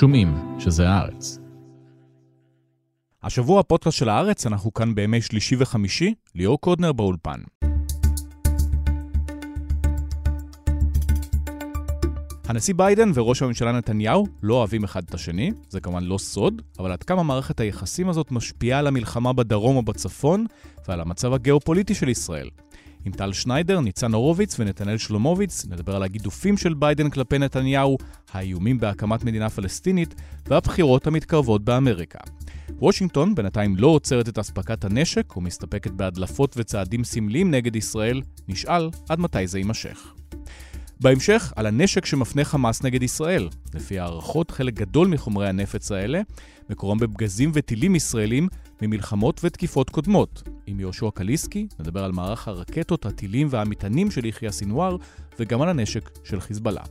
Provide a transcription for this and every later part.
שומעים את זה הארץ. השבוע הפודקאסט של הארץ, אנחנו כאן בימי שלישי וחמישי, ליאור קודנר באולפן. הנשיא ביידן וראש הממשלה נתניהו לא אוהבים אחד את השני, זה כמובן לא סוד, אבל עד כמה מערכת היחסים הזאת משפיעה על המלחמה בדרום או בצפון ועל המצב הגיאופוליטי של ישראל. עם טל שניידר, ניצן הורוביץ ונתנאל שלומוביץ נדבר על הגידופים של ביידן כלפי נתניהו, האיומים בהקמת מדינה פלסטינית והבחירות המתקרבות באמריקה. וושינגטון בינתיים לא עוצרת את אספקת הנשק ומסתפקת בהדלפות וצעדים סמליים נגד ישראל, נשאל עד מתי זה יימשך. בהמשך, על הנשק שמפנה חמאס נגד ישראל. לפי הערכות, חלק גדול מחומרי הנפץ האלה מקורם בפגזים וטילים ישראלים ממלחמות ותקיפות קודמות. עם יהושע קליסקי נדבר על מערך הרקטות, הטילים והמטענים של יחיא סינואר, וגם על הנשק של חיזבאללה.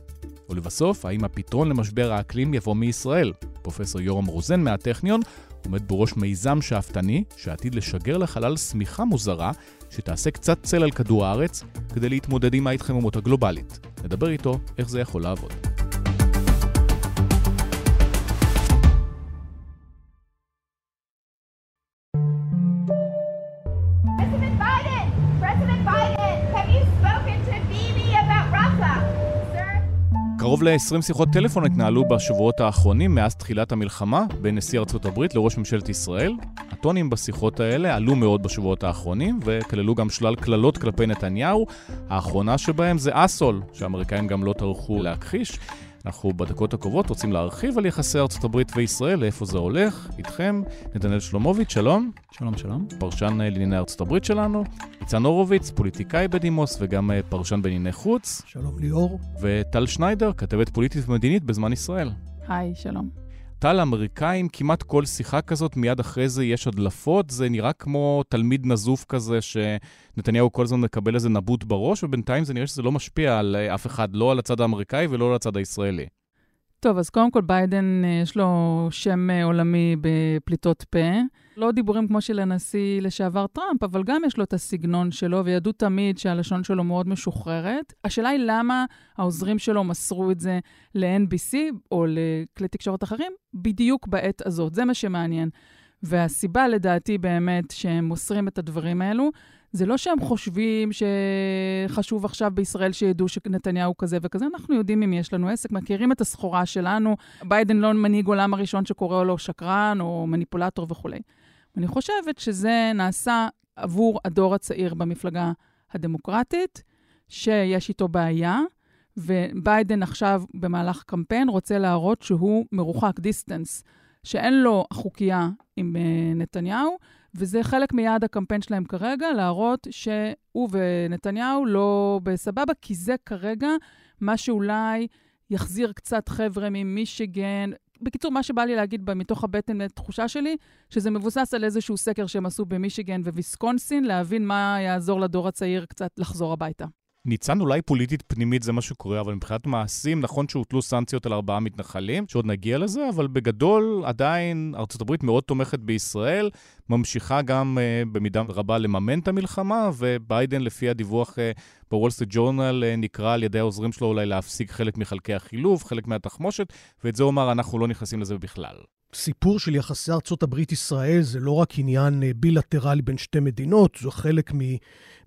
ולבסוף, האם הפתרון למשבר האקלים יבוא מישראל? פרופסור יורם רוזן מהטכניון עומד בראש מיזם שאפתני, שעתיד לשגר לחלל שמיכה מוזרה, שתעשה קצת צל על כדור הארץ, כדי להתמודד עם ההתחממות הגלובלית. נדבר איתו איך זה יכול לעבוד. קרוב ל-20 שיחות טלפון התנהלו בשבועות האחרונים מאז תחילת המלחמה בין נשיא ארצות הברית לראש ממשלת ישראל. הטונים בשיחות האלה עלו מאוד בשבועות האחרונים וכללו גם שלל קללות כלפי נתניהו. האחרונה שבהם זה asshole, שהאמריקאים גם לא טרחו להכחיש. אנחנו בדקות הקרובות רוצים להרחיב על יחסי ארצות הברית וישראל, לאיפה זה הולך. איתכם, נתנאל שלומוביץ', שלום. שלום שלום. פרשן אה, לענייני ארצות הברית שלנו. ניצן הורוביץ, פוליטיקאי בדימוס וגם אה, פרשן בענייני חוץ. שלום ליאור. וטל שניידר, כתבת פוליטית ומדינית בזמן ישראל. היי, שלום. טל, אמריקאים, כמעט כל שיחה כזאת, מיד אחרי זה יש הדלפות. זה נראה כמו תלמיד נזוף כזה, שנתניהו כל הזמן מקבל איזה נבוט בראש, ובינתיים זה נראה שזה לא משפיע על אה, אף אחד, לא על הצד האמריקאי ולא על הצד הישראלי. טוב, אז קודם כל ביידן, אה, יש לו שם אה, עולמי בפליטות פה. לא דיבורים כמו של הנשיא לשעבר טראמפ, אבל גם יש לו את הסגנון שלו, וידעו תמיד שהלשון שלו מאוד משוחררת. השאלה היא למה העוזרים שלו מסרו את זה ל-NBC או לכלי תקשורת אחרים בדיוק בעת הזאת. זה מה שמעניין. והסיבה לדעתי באמת שהם מוסרים את הדברים האלו, זה לא שהם חושבים שחשוב עכשיו בישראל שידעו שנתניהו כזה וכזה, אנחנו יודעים אם יש לנו עסק, מכירים את הסחורה שלנו. ביידן לא מנהיג עולם הראשון שקורא לו שקרן או מניפולטור וכולי. אני חושבת שזה נעשה עבור הדור הצעיר במפלגה הדמוקרטית, שיש איתו בעיה, וביידן עכשיו במהלך קמפיין רוצה להראות שהוא מרוחק distance, שאין לו חוקייה עם uh, נתניהו, וזה חלק מיעד הקמפיין שלהם כרגע, להראות שהוא ונתניהו לא בסבבה, כי זה כרגע מה שאולי יחזיר קצת חבר'ה ממישיגן. בקיצור, מה שבא לי להגיד מתוך הבטן, התחושה שלי, שזה מבוסס על איזשהו סקר שהם עשו במישיגן וויסקונסין, להבין מה יעזור לדור הצעיר קצת לחזור הביתה. ניצן, אולי פוליטית פנימית זה מה שקורה, אבל מבחינת מעשים, נכון שהוטלו סנקציות על ארבעה מתנחלים, שעוד נגיע לזה, אבל בגדול עדיין ארה"ב מאוד תומכת בישראל, ממשיכה גם uh, במידה רבה לממן את המלחמה, וביידן, לפי הדיווח uh, בוול סטריט ג'ורנל, uh, נקרא על ידי העוזרים שלו אולי להפסיק חלק מחלקי החילוף, חלק מהתחמושת, ואת זה הוא אמר, אנחנו לא נכנסים לזה בכלל. סיפור של יחסי ארצות הברית-ישראל זה לא רק עניין בילטרלי בין שתי מדינות, זו חלק מ...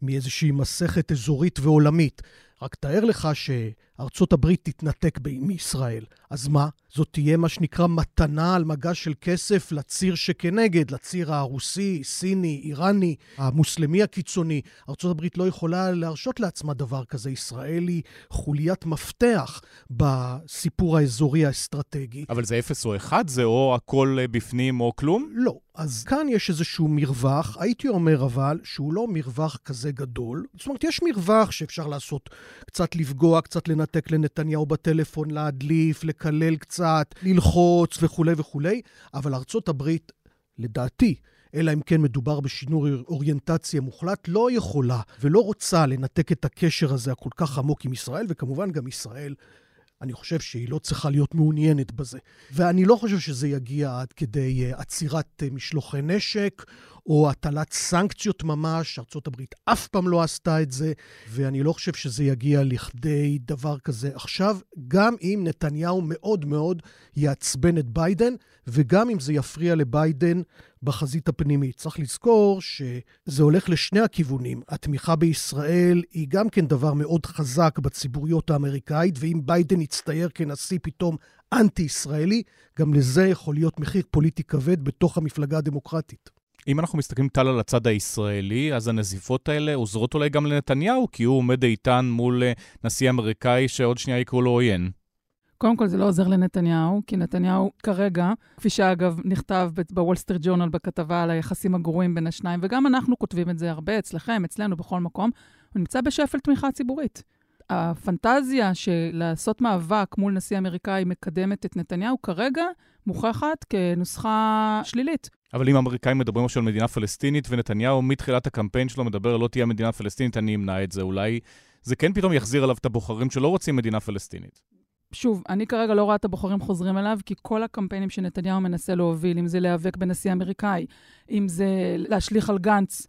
מאיזושהי מסכת אזורית ועולמית. רק תאר לך שארצות הברית תתנתק מישראל. אז מה? זאת תהיה מה שנקרא מתנה על מגש של כסף לציר שכנגד, לציר הרוסי, סיני, איראני, המוסלמי הקיצוני. ארצות הברית לא יכולה להרשות לעצמה דבר כזה. ישראל היא חוליית מפתח בסיפור האזורי האסטרטגי. אבל זה אפס או אחד? זה או הכל אה, בפנים או כלום? לא. אז כאן יש איזשהו מרווח, הייתי אומר אבל, שהוא לא מרווח כזה גדול. זאת אומרת, יש מרווח שאפשר לעשות, קצת לפגוע, קצת לנתק לנתניהו בטלפון, להדליף, לקלל קצת, ללחוץ וכולי וכולי, אבל ארצות הברית, לדעתי, אלא אם כן מדובר בשינוי אוריינטציה מוחלט, לא יכולה ולא רוצה לנתק את הקשר הזה הכל כך עמוק עם ישראל, וכמובן גם ישראל אני חושב שהיא לא צריכה להיות מעוניינת בזה. ואני לא חושב שזה יגיע עד כדי uh, עצירת uh, משלוחי נשק, או הטלת סנקציות ממש. ארה"ב אף פעם לא עשתה את זה, ואני לא חושב שזה יגיע לכדי דבר כזה עכשיו, גם אם נתניהו מאוד מאוד יעצבן את ביידן, וגם אם זה יפריע לביידן בחזית הפנימית. צריך לזכור שזה הולך לשני הכיוונים. התמיכה בישראל היא גם כן דבר מאוד חזק בציבוריות האמריקאית, ואם ביידן יצטייר כנשיא פתאום אנטי-ישראלי, גם לזה יכול להיות מחיר פוליטי כבד בתוך המפלגה הדמוקרטית. אם אנחנו מסתכלים טל על הצד הישראלי, אז הנזיפות האלה עוזרות אולי גם לנתניהו, כי הוא עומד איתן מול אה, נשיא אמריקאי שעוד שנייה יקראו לו עוין. קודם כל, זה לא עוזר לנתניהו, כי נתניהו כרגע, כפי שאגב נכתב בוול סטריט ג'ורנל בכתבה על היחסים הגרועים בין השניים, וגם אנחנו כותבים את זה הרבה אצלכם, אצלנו, בכל מקום, הוא נמצא בשפל תמיכה ציבורית. הפנטזיה של לעשות מאבק מול נשיא אמריקאי מקדמת את נתניהו כרגע מוכחת כנוסחה שלילית. אבל אם האמריקאים מדברים עכשיו על מדינה פלסטינית, ונתניהו מתחילת הקמפיין שלו מדבר לא תהיה מדינה פלסטינית, אני אמנע את זה. אולי זה כן פתאום יחזיר עליו את הבוחרים שלא רוצים מדינה פלסטינית. שוב, אני כרגע לא רואה את הבוחרים חוזרים אליו, כי כל הקמפיינים שנתניהו מנסה להוביל, אם זה להיאבק בנשיא האמריקאי, אם זה להשליך על גנץ,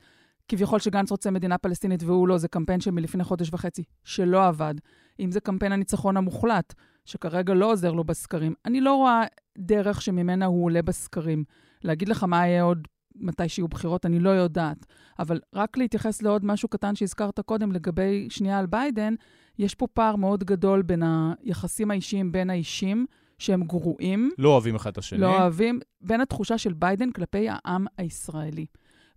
כביכול שגנץ רוצה מדינה פלסטינית והוא לא, זה קמפיין של מלפני חודש וחצי, שלא עבד. אם זה קמפיין הניצחון המוחלט, שכרגע לא עוזר לו בסקרים, אני לא רואה דרך שממנה הוא עולה בסקרים. להגיד לך מה יהיה עוד מתי שיהיו בחירות, אני לא יודעת. אבל רק להתייחס לעוד משהו קטן שהזכרת קודם לגבי שנייה על ביידן, יש פה פער מאוד גדול בין היחסים האישיים בין האישים, שהם גרועים. לא אוהבים אחד את השני. לא אוהבים, בין התחושה של ביידן כלפי העם הישראלי.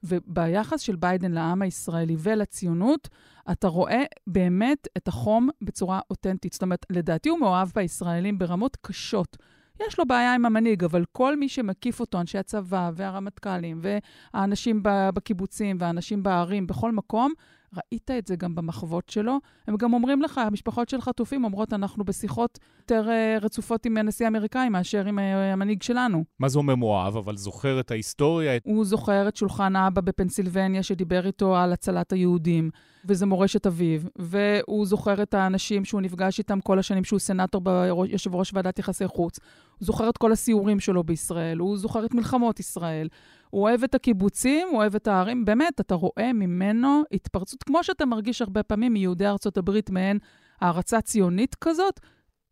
וביחס של ביידן לעם הישראלי ולציונות, אתה רואה באמת את החום בצורה אותנטית. זאת אומרת, לדעתי הוא מאוהב בישראלים ברמות קשות. יש לו בעיה עם המנהיג, אבל כל מי שמקיף אותו, אנשי הצבא והרמטכ"לים והאנשים בקיבוצים והאנשים בערים, בכל מקום, ראית את זה גם במחוות שלו. הם גם אומרים לך, המשפחות של חטופים אומרות, אנחנו בשיחות יותר uh, רצופות עם הנשיא האמריקאי מאשר עם uh, המנהיג שלנו. מה זה אומר מואב? אבל זוכר את ההיסטוריה? הוא זוכר את שולחן האבא בפנסילבניה שדיבר איתו על הצלת היהודים, וזה מורשת אביו, והוא זוכר את האנשים שהוא נפגש איתם כל השנים שהוא סנאטור ביושב ראש ועדת יחסי חוץ. הוא זוכר את כל הסיורים שלו בישראל, הוא זוכר את מלחמות ישראל. הוא אוהב את הקיבוצים, הוא אוהב את הערים. באמת, אתה רואה ממנו התפרצות, כמו שאתה מרגיש הרבה פעמים מיהודי ארצות הברית, מעין הערצה ציונית כזאת.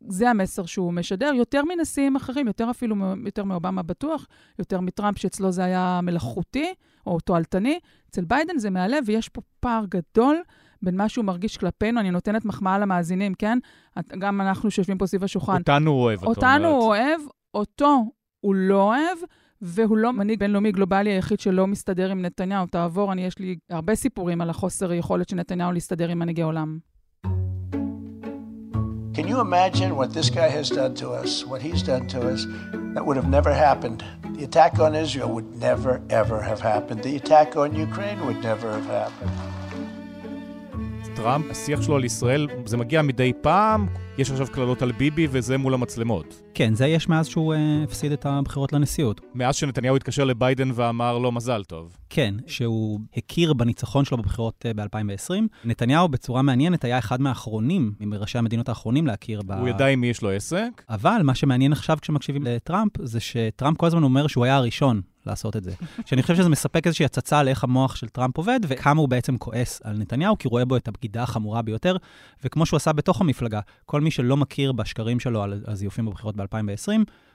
זה המסר שהוא משדר, יותר מנשיאים אחרים, יותר אפילו יותר מאובמה בטוח, יותר מטראמפ, שאצלו זה היה מלאכותי או תועלתני. אצל ביידן זה מעלה, ויש פה פער גדול בין מה שהוא מרגיש כלפינו. אני נותנת מחמאה למאזינים, כן? גם אנחנו שיושבים פה סביב השולחן. אותנו הוא אוהב, את אומרת. אותנו הוא אוהב, אותו הוא לא אוהב. והוא לא מנהיג בינלאומי גלובלי היחיד שלא מסתדר עם נתניהו. תעבור, אני, יש לי הרבה סיפורים על החוסר יכולת של נתניהו להסתדר עם מנהיגי עולם. Can you imagine what this guy has done to us, what he's done to us? That would have never happened. The attack on Israel would never, ever have happened. The attack on Ukraine would never have happened. טראמפ, השיח שלו על ישראל, זה מגיע מדי פעם, יש עכשיו קללות על ביבי וזה מול המצלמות. כן, זה יש מאז שהוא uh, הפסיד את הבחירות לנשיאות. מאז שנתניהו התקשר לביידן ואמר לו מזל טוב. כן, שהוא הכיר בניצחון שלו בבחירות uh, ב-2020. נתניהו בצורה מעניינת היה אחד מהאחרונים, מראשי המדינות האחרונים להכיר ב... הוא ידע עם מי יש לו עסק. אבל מה שמעניין עכשיו כשמקשיבים לטראמפ, זה שטראמפ כל הזמן אומר שהוא היה הראשון לעשות את זה. שאני חושב שזה מספק איזושהי הצצה על איך המוח של טראמפ עובד, וכמה הוא בעצם כועס על נתניהו, כי הוא רואה בו את הבגידה החמורה ביותר, וכמו שהוא עשה בתוך המפלגה, כל מי שלא מכיר בשקרים שלו על הזיופים בבחירות ב-2020,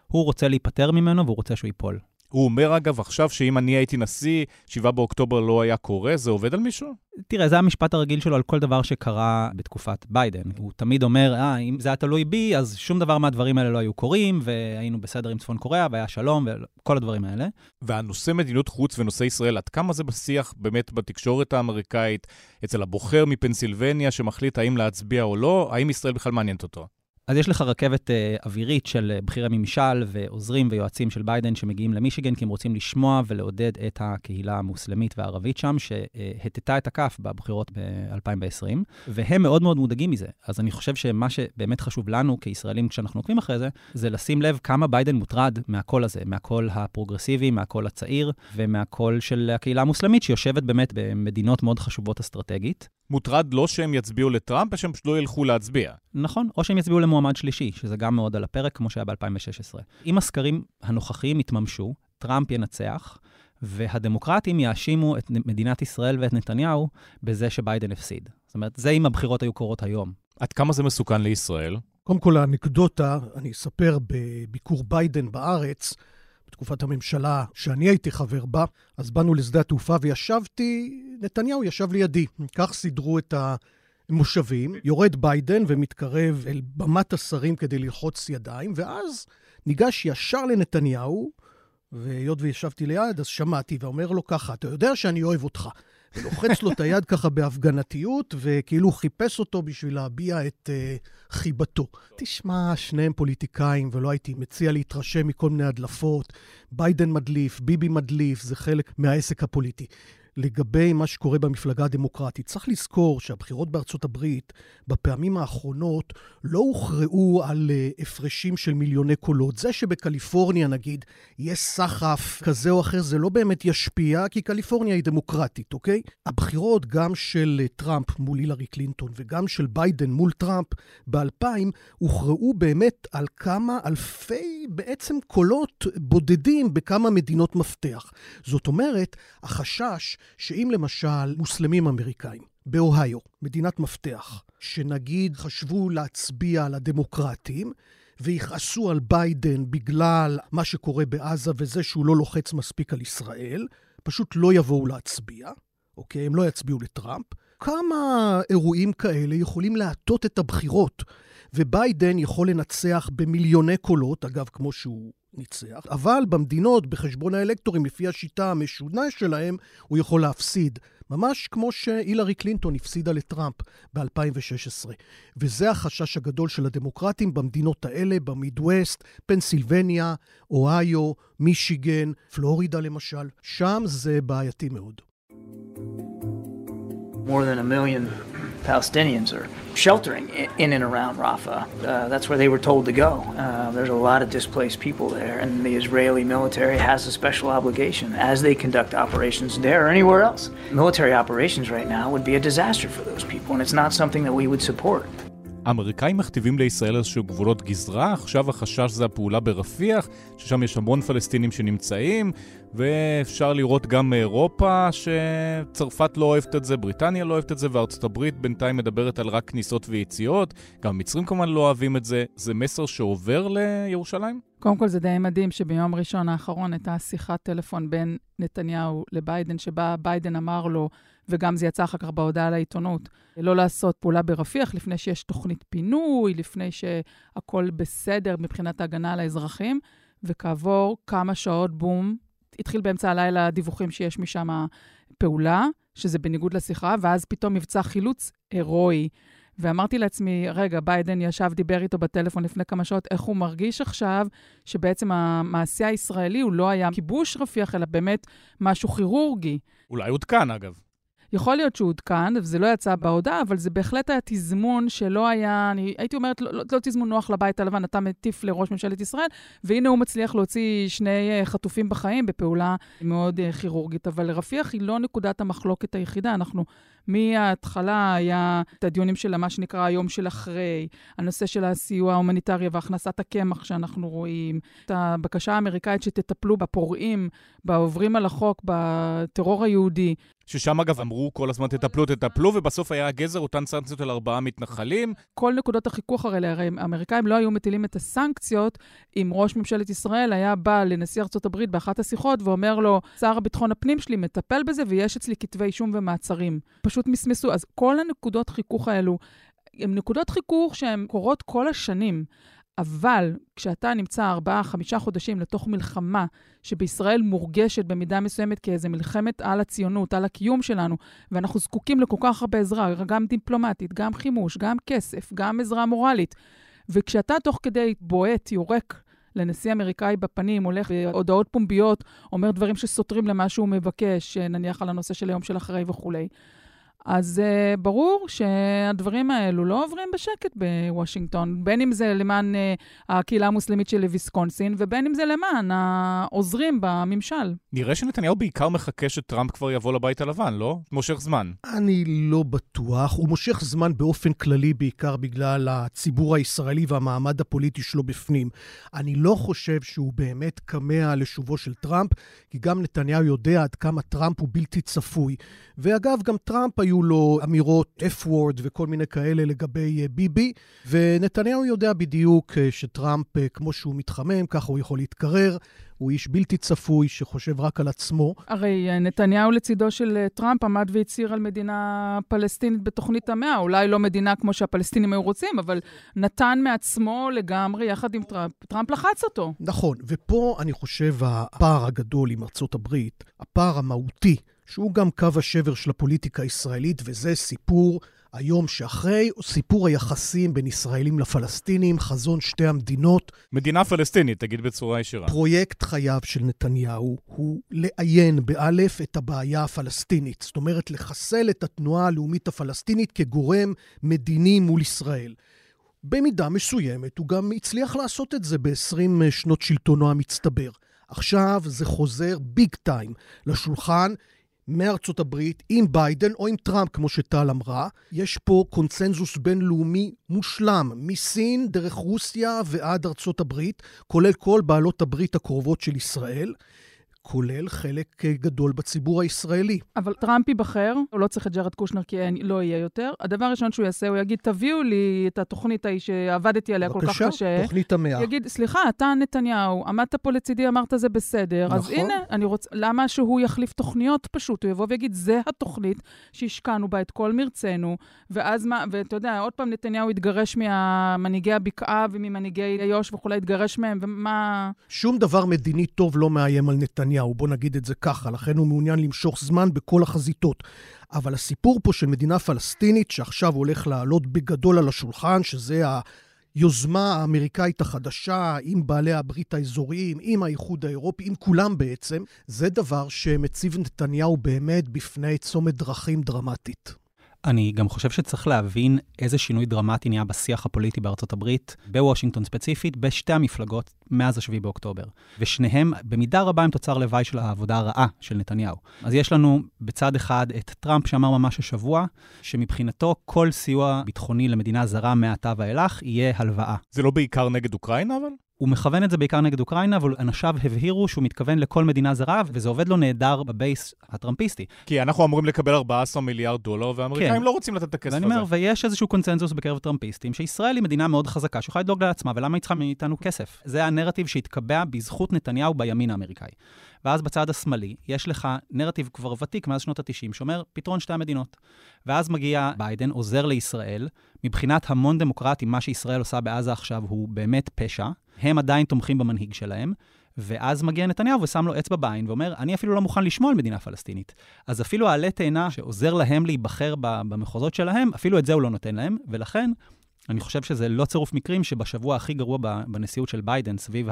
הוא רוצה להיפטר ממנו והוא רוצה שהוא ייפול. הוא אומר, אגב, עכשיו שאם אני הייתי נשיא, 7 באוקטובר לא היה קורה, זה עובד על מישהו? תראה, זה המשפט הרגיל שלו על כל דבר שקרה בתקופת ביידן. הוא תמיד אומר, אה, אם זה היה תלוי בי, אז שום דבר מהדברים האלה לא היו קורים, והיינו בסדר עם צפון קוריאה, והיה שלום, וכל הדברים האלה. והנושא מדיניות חוץ ונושא ישראל, עד כמה זה בשיח באמת בתקשורת האמריקאית, אצל הבוחר מפנסילבניה שמחליט האם להצביע או לא, האם ישראל בכלל מעניינת אותו? אז יש לך רכבת אה, אווירית של אה, בכירי ממשל ועוזרים ויועצים של ביידן שמגיעים למישיגן כי הם רוצים לשמוע ולעודד את הקהילה המוסלמית והערבית שם, שהטטה את הכף בבחירות ב-2020, והם מאוד מאוד מודאגים מזה. אז אני חושב שמה שבאמת חשוב לנו כישראלים כשאנחנו עוקבים אחרי זה, זה לשים לב כמה ביידן מוטרד מהקול הזה, מהקול הפרוגרסיבי, מהקול הצעיר ומהקול של הקהילה המוסלמית שיושבת באמת במדינות מאוד חשובות אסטרטגית. מוטרד לא שהם יצביעו לטראמפ, שהם פשוט לא ילכו להצביע. נכון, או שהם יצביעו למועמד שלישי, שזה גם מאוד על הפרק, כמו שהיה ב-2016. אם הסקרים הנוכחיים יתממשו, טראמפ ינצח, והדמוקרטים יאשימו את מדינת ישראל ואת נתניהו בזה שביידן הפסיד. זאת אומרת, זה אם הבחירות היו קורות היום. עד כמה זה מסוכן לישראל? קודם כל, האנקדוטה, אני אספר בביקור ביידן בארץ, בתקופת הממשלה שאני הייתי חבר בה, אז באנו לשדה התעופה וישבתי, נתניהו ישב לידי. כך סידרו את המושבים. יורד ביידן ומתקרב אל במת השרים כדי ללחוץ ידיים, ואז ניגש ישר לנתניהו, והיות וישבתי ליד, אז שמעתי, ואומר לו ככה, אתה יודע שאני אוהב אותך. ולוחץ לו את היד ככה בהפגנתיות, וכאילו חיפש אותו בשביל להביע את uh, חיבתו. תשמע, שניהם פוליטיקאים, ולא הייתי מציע להתרשם מכל מיני הדלפות. ביידן מדליף, ביבי מדליף, זה חלק מהעסק הפוליטי. לגבי מה שקורה במפלגה הדמוקרטית. צריך לזכור שהבחירות בארצות הברית בפעמים האחרונות לא הוכרעו על uh, הפרשים של מיליוני קולות. זה שבקליפורניה, נגיד, יש סחף כזה או אחר, זה לא באמת ישפיע, כי קליפורניה היא דמוקרטית, אוקיי? הבחירות, גם של אה, טראמפ מול הילרי קלינטון וגם של ביידן מול טראמפ ב-2000, הוכרעו באמת על כמה אלפי בעצם קולות בודדים בכמה מדינות מפתח. זאת אומרת, החשש שאם למשל מוסלמים אמריקאים באוהיו, מדינת מפתח, שנגיד חשבו להצביע על הדמוקרטים, ויכעסו על ביידן בגלל מה שקורה בעזה וזה שהוא לא לוחץ מספיק על ישראל, פשוט לא יבואו להצביע, אוקיי? הם לא יצביעו לטראמפ. כמה אירועים כאלה יכולים להטות את הבחירות, וביידן יכול לנצח במיליוני קולות, אגב, כמו שהוא ניצח, אבל במדינות, בחשבון האלקטורים, לפי השיטה המשונה שלהם, הוא יכול להפסיד. ממש כמו שהילרי קלינטון הפסידה לטראמפ ב-2016. וזה החשש הגדול של הדמוקרטים במדינות האלה, במידווסט, פנסילבניה, אוהיו, מישיגן, פלורידה למשל. שם זה בעייתי מאוד. More than a million Palestinians are sheltering in and around Rafah. Uh, that's where they were told to go. Uh, there's a lot of displaced people there, and the Israeli military has a special obligation as they conduct operations there or anywhere else. Military operations right now would be a disaster for those people, and it's not something that we would support. האמריקאים מכתיבים לישראל איזשהו גבולות גזרה, עכשיו החשש זה הפעולה ברפיח, ששם יש המון פלסטינים שנמצאים, ואפשר לראות גם מאירופה שצרפת לא אוהבת את זה, בריטניה לא אוהבת את זה, וארצות הברית בינתיים מדברת על רק כניסות ויציאות. גם המצרים כמובן לא אוהבים את זה. זה מסר שעובר לירושלים? קודם כל זה די מדהים שביום ראשון האחרון הייתה שיחת טלפון בין נתניהו לביידן, שבה ביידן אמר לו, וגם זה יצא אחר כך בהודעה לעיתונות, לא לעשות פעולה ברפיח לפני שיש תוכנית פינוי, לפני שהכול בסדר מבחינת ההגנה על האזרחים, וכעבור כמה שעות, בום, התחיל באמצע הלילה דיווחים שיש משם פעולה, שזה בניגוד לשיחה, ואז פתאום מבצע חילוץ הירואי. ואמרתי לעצמי, רגע, ביידן ישב, דיבר איתו בטלפון לפני כמה שעות, איך הוא מרגיש עכשיו שבעצם המעשה הישראלי הוא לא היה כיבוש רפיח, אלא באמת משהו כירורגי. אולי עודכן, אגב. יכול להיות שהוא עודכן, וזה לא יצא בהודעה, אבל זה בהחלט היה תזמון שלא היה, אני הייתי אומרת, לא, לא תזמון נוח לבית הלבן, אתה מטיף לראש ממשלת ישראל, והנה הוא מצליח להוציא שני חטופים בחיים בפעולה מאוד כירורגית. אבל רפיח היא לא נקודת המחלוקת היחידה, אנחנו מההתחלה היה את הדיונים של מה שנקרא היום של אחרי, הנושא של הסיוע ההומניטרי והכנסת הקמח שאנחנו רואים, את הבקשה האמריקאית שתטפלו בפורעים, בעוברים על החוק, בטרור היהודי. ששם אגב אמרו כל הזמן תטפלו, תטפלו, ובסוף היה הגזר אותן סנקציות על ארבעה מתנחלים. כל נקודות החיכוך הרי, הרי האמריקאים לא היו מטילים את הסנקציות אם ראש ממשלת ישראל היה בא לנשיא ארצות הברית באחת השיחות ואומר לו, שר הביטחון הפנים שלי מטפל בזה ויש אצלי כתבי אישום ומעצרים. פשוט מסמסו. אז כל הנקודות חיכוך האלו הן נקודות חיכוך שהן קורות כל השנים. אבל כשאתה נמצא ארבעה, חמישה חודשים לתוך מלחמה שבישראל מורגשת במידה מסוימת כאיזה מלחמת על הציונות, על הקיום שלנו, ואנחנו זקוקים לכל כך הרבה עזרה, גם דיפלומטית, גם חימוש, גם כסף, גם עזרה מורלית, וכשאתה תוך כדי בועט, יורק לנשיא אמריקאי בפנים, הולך בהודעות פומביות, אומר דברים שסותרים למה שהוא מבקש, נניח על הנושא של היום של אחרי וכולי, אז uh, ברור שהדברים האלו לא עוברים בשקט בוושינגטון, בין אם זה למען uh, הקהילה המוסלמית של ויסקונסין, ובין אם זה למען העוזרים בממשל. נראה שנתניהו בעיקר מחכה שטראמפ כבר יבוא לבית הלבן, לא? מושך זמן. אני לא בטוח. הוא מושך זמן באופן כללי, בעיקר בגלל הציבור הישראלי והמעמד הפוליטי שלו בפנים. אני לא חושב שהוא באמת כמה לשובו של טראמפ, כי גם נתניהו יודע עד כמה טראמפ הוא בלתי צפוי. ואגב, גם טראמפ היו לו אמירות F-word וכל מיני כאלה לגבי אה, ביבי, ונתניהו יודע בדיוק אה, שטראמפ, אה, כמו שהוא מתחמם, ככה הוא יכול להתקרר. הוא איש בלתי צפוי שחושב רק על עצמו. הרי נתניהו לצידו של טראמפ עמד והצהיר על מדינה פלסטינית בתוכנית המאה. אולי לא מדינה כמו שהפלסטינים היו רוצים, אבל נתן מעצמו לגמרי יחד עם טראמפ. טראמפ לחץ אותו. נכון, ופה אני חושב הפער הגדול עם ארצות הברית, הפער המהותי, שהוא גם קו השבר של הפוליטיקה הישראלית, וזה סיפור היום שאחרי, סיפור היחסים בין ישראלים לפלסטינים, חזון שתי המדינות. מדינה פלסטינית, תגיד בצורה ישירה. פרויקט חייו של נתניהו הוא לעיין באלף את הבעיה הפלסטינית. זאת אומרת, לחסל את התנועה הלאומית הפלסטינית כגורם מדיני מול ישראל. במידה מסוימת הוא גם הצליח לעשות את זה ב-20 שנות שלטונו המצטבר. עכשיו זה חוזר ביג טיים לשולחן מארצות הברית עם ביידן או עם טראמפ, כמו שטל אמרה. יש פה קונצנזוס בינלאומי מושלם, מסין דרך רוסיה ועד ארצות הברית, כולל כל בעלות הברית הקרובות של ישראל. כולל חלק אה, גדול בציבור הישראלי. אבל טראמפ ייבחר, הוא לא צריך את ג'רד קושנר כי לא יהיה יותר. הדבר הראשון שהוא יעשה, הוא יגיד, תביאו לי את התוכנית ההיא שעבדתי עליה כל כך קשה. בבקשה, תוכנית המאה. יגיד, סליחה, אתה נתניהו, עמדת פה לצידי, אמרת זה בסדר. נכון. אז הנה, אני רוצה, למה שהוא יחליף תוכניות פשוט? הוא יבוא ויגיד, זה התוכנית שהשקענו בה את כל מרצנו, ואז מה, ואתה יודע, עוד פעם נתניהו יתגרש ממנהיגי הבקעה וממנהיגי איו"ש וכולי, יתגרש מהם, ומה... שום דבר מדיני טוב לא מאיים על נתניהו. נתניהו, בוא נגיד את זה ככה, לכן הוא מעוניין למשוך זמן בכל החזיתות. אבל הסיפור פה של מדינה פלסטינית, שעכשיו הולך לעלות בגדול על השולחן, שזה היוזמה האמריקאית החדשה, עם בעלי הברית האזוריים, עם האיחוד האירופי, עם כולם בעצם, זה דבר שמציב נתניהו באמת בפני צומת דרכים דרמטית. אני גם חושב שצריך להבין איזה שינוי דרמטי נהיה בשיח הפוליטי בארצות הברית, בוושינגטון ספציפית, בשתי המפלגות מאז ה-7 באוקטובר. ושניהם במידה רבה הם תוצר לוואי של העבודה הרעה של נתניהו. אז יש לנו בצד אחד את טראמפ שאמר ממש השבוע, שמבחינתו כל סיוע ביטחוני למדינה זרה מעתה ואילך יהיה הלוואה. זה לא בעיקר נגד אוקראינה אבל? הוא מכוון את זה בעיקר נגד אוקראינה, אבל אנשיו הבהירו שהוא מתכוון לכל מדינה זרה, וזה עובד לו נהדר בבייס הטראמפיסטי. כי אנחנו אמורים לקבל 14 מיליארד דולר, והאמריקאים כן. לא רוצים לתת את הכסף הזה. ואני אומר, ויש איזשהו קונצנזוס בקרב טראמפיסטים, שישראל היא מדינה מאוד חזקה, שיכולה לדאוג לעצמה, ולמה היא צריכה מאיתנו כסף? זה הנרטיב שהתקבע בזכות נתניהו בימין האמריקאי. ואז בצד השמאלי, יש לך נרטיב כבר ותיק מאז שנות ה-90, שאומר פתרון שתי המדינות. ואז מגיע ביידן, עוזר לישראל, מבחינת המון דמוקרטים, מה שישראל עושה בעזה עכשיו הוא באמת פשע. הם עדיין תומכים במנהיג שלהם, ואז מגיע נתניהו ושם לו אצבע בעין ואומר, אני אפילו לא מוכן לשמוע על מדינה פלסטינית. אז אפילו העלה תאנה שעוזר להם להיבחר במחוזות שלהם, אפילו את זה הוא לא נותן להם, ולכן אני חושב שזה לא צירוף מקרים שבשבוע הכי גרוע בנשיאות של ביידן, סביב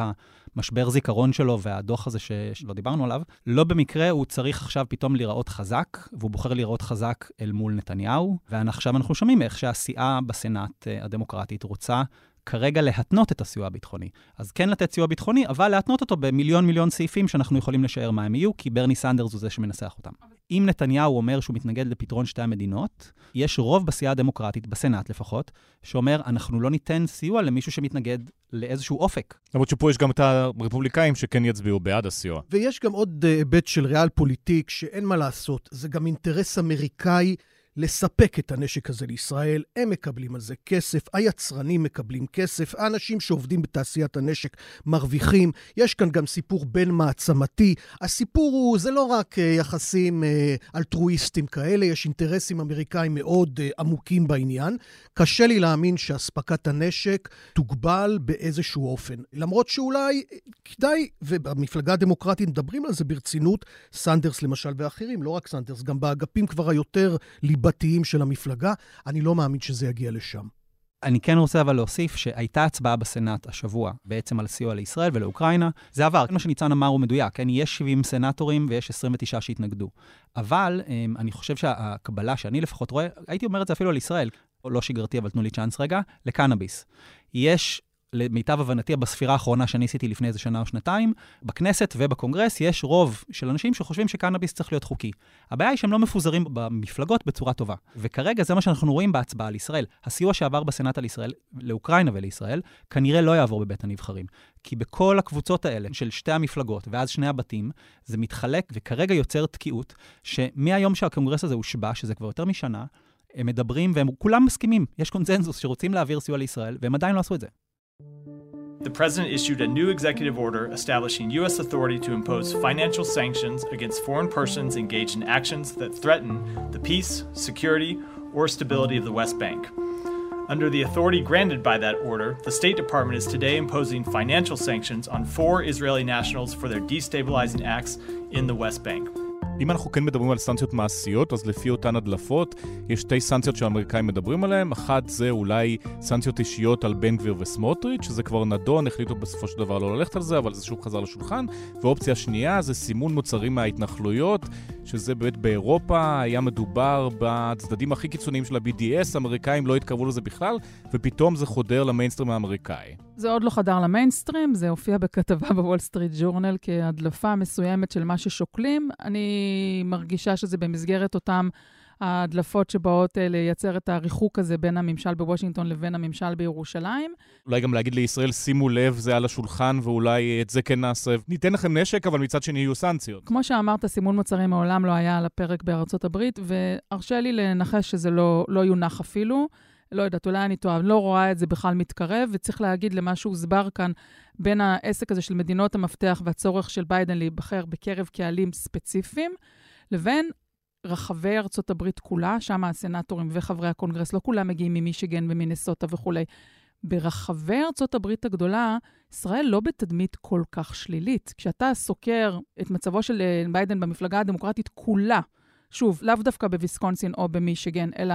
המשבר זיכרון שלו והדוח הזה. שלא דיברנו עליו, לא במקרה הוא צריך עכשיו פתאום להיראות חזק, והוא בוחר להיראות חזק אל מול נתניהו, ועכשיו אנחנו שומעים איך שהסיעה בסנאט אה, הדמוקרטית רוצה כרגע להתנות את הסיוע הביטחוני. אז כן לתת סיוע ביטחוני, אבל להתנות אותו במיליון מיליון סעיפים שאנחנו יכולים לשער מה הם יהיו, כי ברני סנדרס הוא זה שמנסח אותם. אם נתניהו אומר שהוא מתנגד לפתרון שתי המדינות, יש רוב בסיעה הדמוקרטית, בסנאט לפחות, שאומר, אנחנו לא ניתן סיוע למישהו שמתנגד לאיזשהו אופק. למרות שפה יש גם את הרפובליקאים שכן יצביעו בעד הסיוע. ויש גם עוד אה, היבט של ריאל פוליטיק, שאין מה לעשות, זה גם אינטרס אמריקאי לספק את הנשק הזה לישראל, הם מקבלים על זה כסף, היצרנים מקבלים כסף, האנשים שעובדים בתעשיית הנשק מרוויחים. יש כאן גם סיפור בין מעצמתי. הסיפור הוא, זה לא רק אה, יחסים אה, אלטרואיסטים כאלה, יש אינטרסים אמריקאים מאוד אה, עמוקים בעניין. קשה לי להאמין שאספקת הנשק תוגבל באיזשהו אופן. למרות שאולי כדאי, ובמפלגה הדמוקרטית מדברים על זה ברצינות, סנדרס למשל ואחרים, לא רק סנדרס, גם באגפים כבר היותר ליב... ליבתיים של המפלגה. אני לא מאמין שזה יגיע לשם. אני כן רוצה אבל להוסיף שהייתה הצבעה בסנאט השבוע בעצם על סיוע לישראל ולאוקראינה. זה עבר, מה שניצן אמר הוא מדויק, כן? יש 70 סנאטורים ויש 29 שהתנגדו. אבל אמ, אני חושב שהקבלה שאני לפחות רואה, הייתי אומר את זה אפילו על ישראל, לא שגרתי, אבל תנו לי צ'אנס רגע, לקנאביס. יש למיטב הבנתי, בספירה האחרונה שאני עשיתי לפני איזה שנה או שנתיים, בכנסת ובקונגרס יש רוב של אנשים שחושבים שקנאביס צריך להיות חוקי. הבעיה היא שהם לא מפוזרים במפלגות בצורה טובה. וכרגע זה מה שאנחנו רואים בהצבעה על ישראל. הסיוע שעבר בסנאט על ישראל, לאוקראינה ולישראל, כנראה לא יעבור בבית הנבחרים. כי בכל הקבוצות האלה של שתי המפלגות ואז שני הבתים, זה מתחלק וכרגע יוצר תקיעות, שמהיום שהקונגרס הזה הושבע, שזה כבר יותר משנה, הם מדברים והם כולם מסכימים, יש קונצנזוס שרוצים להעביר סיוע לישראל, והם עדיין לא עשו את זה. The president issued a new executive order establishing U.S. authority to impose financial sanctions against foreign persons engaged in actions that threaten the peace, security, or stability of the West Bank. Under the authority granted by that order, the State Department is today imposing financial sanctions on four Israeli nationals for their destabilizing acts in the West Bank. אם אנחנו כן מדברים על סנקציות מעשיות, אז לפי אותן הדלפות, יש שתי סנקציות שהאמריקאים מדברים עליהן. אחת זה אולי סנקציות אישיות על בן גביר וסמוטריץ', שזה כבר נדון, החליטו בסופו של דבר לא ללכת על זה, אבל זה שוב חזר לשולחן. ואופציה שנייה זה סימון מוצרים מההתנחלויות, שזה באמת באירופה היה מדובר בצדדים הכי קיצוניים של ה-BDS, האמריקאים לא התקרבו לזה בכלל, ופתאום זה חודר למיינסטרים האמריקאי. זה עוד לא חדר למיינסטרים, זה הופיע בכתבה בוול סטריט ג'ורנל כהדלפה מסוימת של מה ששוקלים. אני מרגישה שזה במסגרת אותם ההדלפות שבאות אה, לייצר את הריחוק הזה בין הממשל בוושינגטון לבין הממשל בירושלים. אולי גם להגיד לישראל, שימו לב, זה על השולחן, ואולי את זה כן נעשה. ניתן לכם נשק, אבל מצד שני יהיו סנקציות. כמו שאמרת, סימון מוצרים מעולם לא היה על הפרק בארצות הברית, והרשה לי לנחש שזה לא, לא יונח אפילו. לא יודעת, אולי אני טועה, אני לא רואה את זה בכלל מתקרב, וצריך להגיד למה שהוסבר כאן בין העסק הזה של מדינות המפתח והצורך של ביידן להיבחר בקרב קהלים ספציפיים, לבין רחבי ארצות הברית כולה, שם הסנטורים וחברי הקונגרס, לא כולם מגיעים ממישיגן ומינסוטה וכולי. ברחבי ארצות הברית הגדולה, ישראל לא בתדמית כל כך שלילית. כשאתה סוקר את מצבו של אה, ביידן במפלגה הדמוקרטית כולה, שוב, לאו דווקא בוויסקונסין או במישיגן, אלא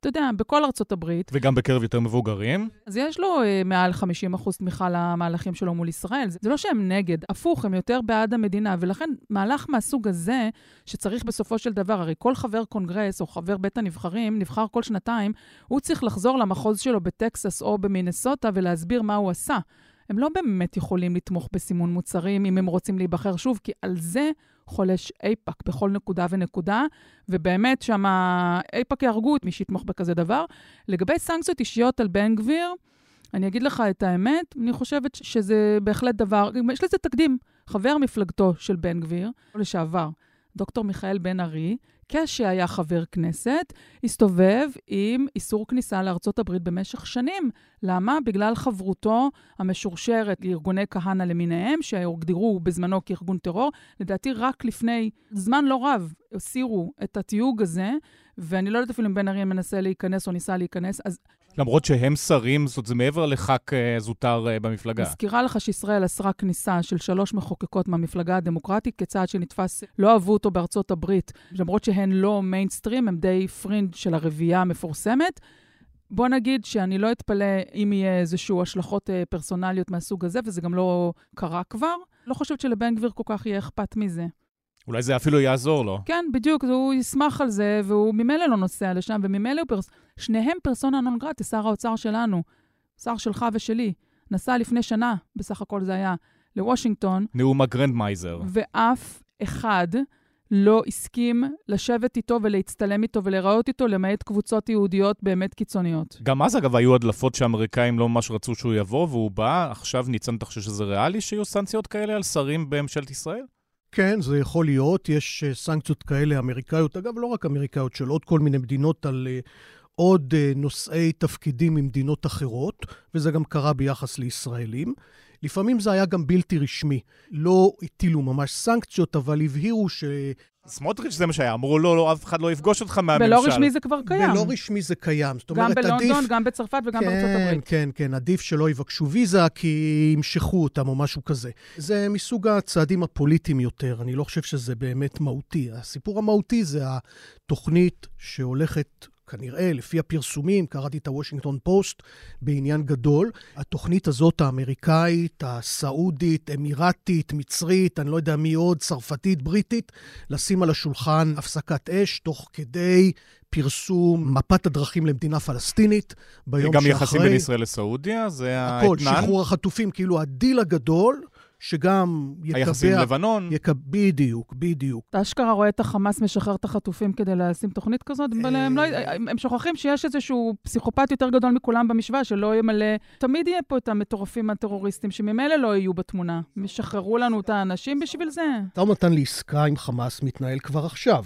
אתה יודע, בכל ארצות הברית. וגם בקרב יותר מבוגרים. אז יש לו אה, מעל 50 אחוז תמיכה למהלכים שלו מול ישראל. זה, זה לא שהם נגד, הפוך, הם יותר בעד המדינה. ולכן מהלך מהסוג הזה, שצריך בסופו של דבר, הרי כל חבר קונגרס או חבר בית הנבחרים, נבחר כל שנתיים, הוא צריך לחזור למחוז שלו בטקסס או במינסוטה ולהסביר מה הוא עשה. הם לא באמת יכולים לתמוך בסימון מוצרים אם הם רוצים להיבחר שוב, כי על זה חולש אייפאק בכל נקודה ונקודה, ובאמת שם אייפאק יהרגו את מי שיתמוך בכזה דבר. לגבי סנקציות אישיות על בן גביר, אני אגיד לך את האמת, אני חושבת שזה בהחלט דבר, יש לזה תקדים. חבר מפלגתו של בן גביר, לשעבר, דוקטור מיכאל בן ארי, כשהיה חבר כנסת, הסתובב עם איסור כניסה לארצות הברית במשך שנים. למה? בגלל חברותו המשורשרת לארגוני כהנא למיניהם, שהוגדרו בזמנו כארגון טרור. לדעתי, רק לפני זמן לא רב הסירו את התיוג הזה, ואני לא יודעת אפילו אם בן ארי מנסה להיכנס או ניסה להיכנס, אז... למרות שהם שרים, זאת זה מעבר לח"כ אה, זוטר אה, במפלגה. מזכירה לך שישראל אסרה כניסה של שלוש מחוקקות מהמפלגה הדמוקרטית, צעד שנתפס, לא אהבו אותו בארצות הברית, למרות שהן לא מיינסטרים, הן די פרינד של הרביעייה המפורסמת. בוא נגיד שאני לא אתפלא אם יהיה איזשהו השלכות אה, פרסונליות מהסוג הזה, וזה גם לא קרה כבר. לא חושבת שלבן גביר כל כך יהיה אכפת מזה. אולי זה אפילו יעזור לו. כן, בדיוק, הוא ישמח על זה, והוא ממילא לא נוסע לשם, וממילא הוא פרס... שניהם persona non grata, שר האוצר שלנו, שר שלך ושלי, נסע לפני שנה, בסך הכל זה היה, לוושינגטון. נאום ה grandmaser. ואף אחד לא הסכים לשבת איתו ולהצטלם איתו ולהיראות איתו, למעט קבוצות יהודיות באמת קיצוניות. גם אז, אגב, היו הדלפות שהאמריקאים לא ממש רצו שהוא יבוא, והוא בא. עכשיו, ניצן, אתה חושב שזה ריאלי שיהיו סנקציות כאלה על שרים בממשלת ישראל? כן, זה יכול להיות. יש אה, סנקציות כאלה אמריקאיות, אגב, לא רק אמריקאיות, של עוד כל מיני מדינות על אה, עוד אה, נושאי תפקידים ממדינות אחרות, וזה גם קרה ביחס לישראלים. לפעמים זה היה גם בלתי רשמי. לא הטילו ממש סנקציות, אבל הבהירו ש... סמוטריץ' זה מה שהיה, אמרו לא, לא, אף אחד לא יפגוש אותך מהממשל. בלא רשמי זה כבר קיים. בלא רשמי זה קיים. זאת אומרת, גם בלונדון, עדיף... גם בצרפת וגם כן, בארצות הברית. כן, כן, עדיף שלא יבקשו ויזה כי ימשכו אותם או משהו כזה. זה מסוג הצעדים הפוליטיים יותר, אני לא חושב שזה באמת מהותי. הסיפור המהותי זה התוכנית שהולכת כנראה, לפי הפרסומים, קראתי את הוושינגטון פוסט בעניין גדול. התוכנית הזאת, האמריקאית, הסעודית, אמירתית, מצרית, אני לא יודע מי עוד, צרפתית, בריטית, לשים על השולחן הפסקת אש תוך כדי פרסום מפת הדרכים למדינה פלסטינית ביום גם שאחרי. גם יחסים בין ישראל לסעודיה, זה האתנן? הכל, שחרור החטופים, כאילו הדיל הגדול. שגם יקבע... היחסים עם לבנון. יקב... בדיוק, בדיוק. אתה אשכרה רואה את החמאס משחרר את החטופים כדי לשים תוכנית כזאת, אבל הם, לא, הם שוכחים שיש איזשהו פסיכופת יותר גדול מכולם במשוואה, שלא ימלא... תמיד יהיה פה את המטורפים הטרוריסטים, שממילא לא יהיו בתמונה. הם ישחררו לנו את האנשים בשביל זה. אתה ומתן לעסקה עם חמאס מתנהל כבר עכשיו,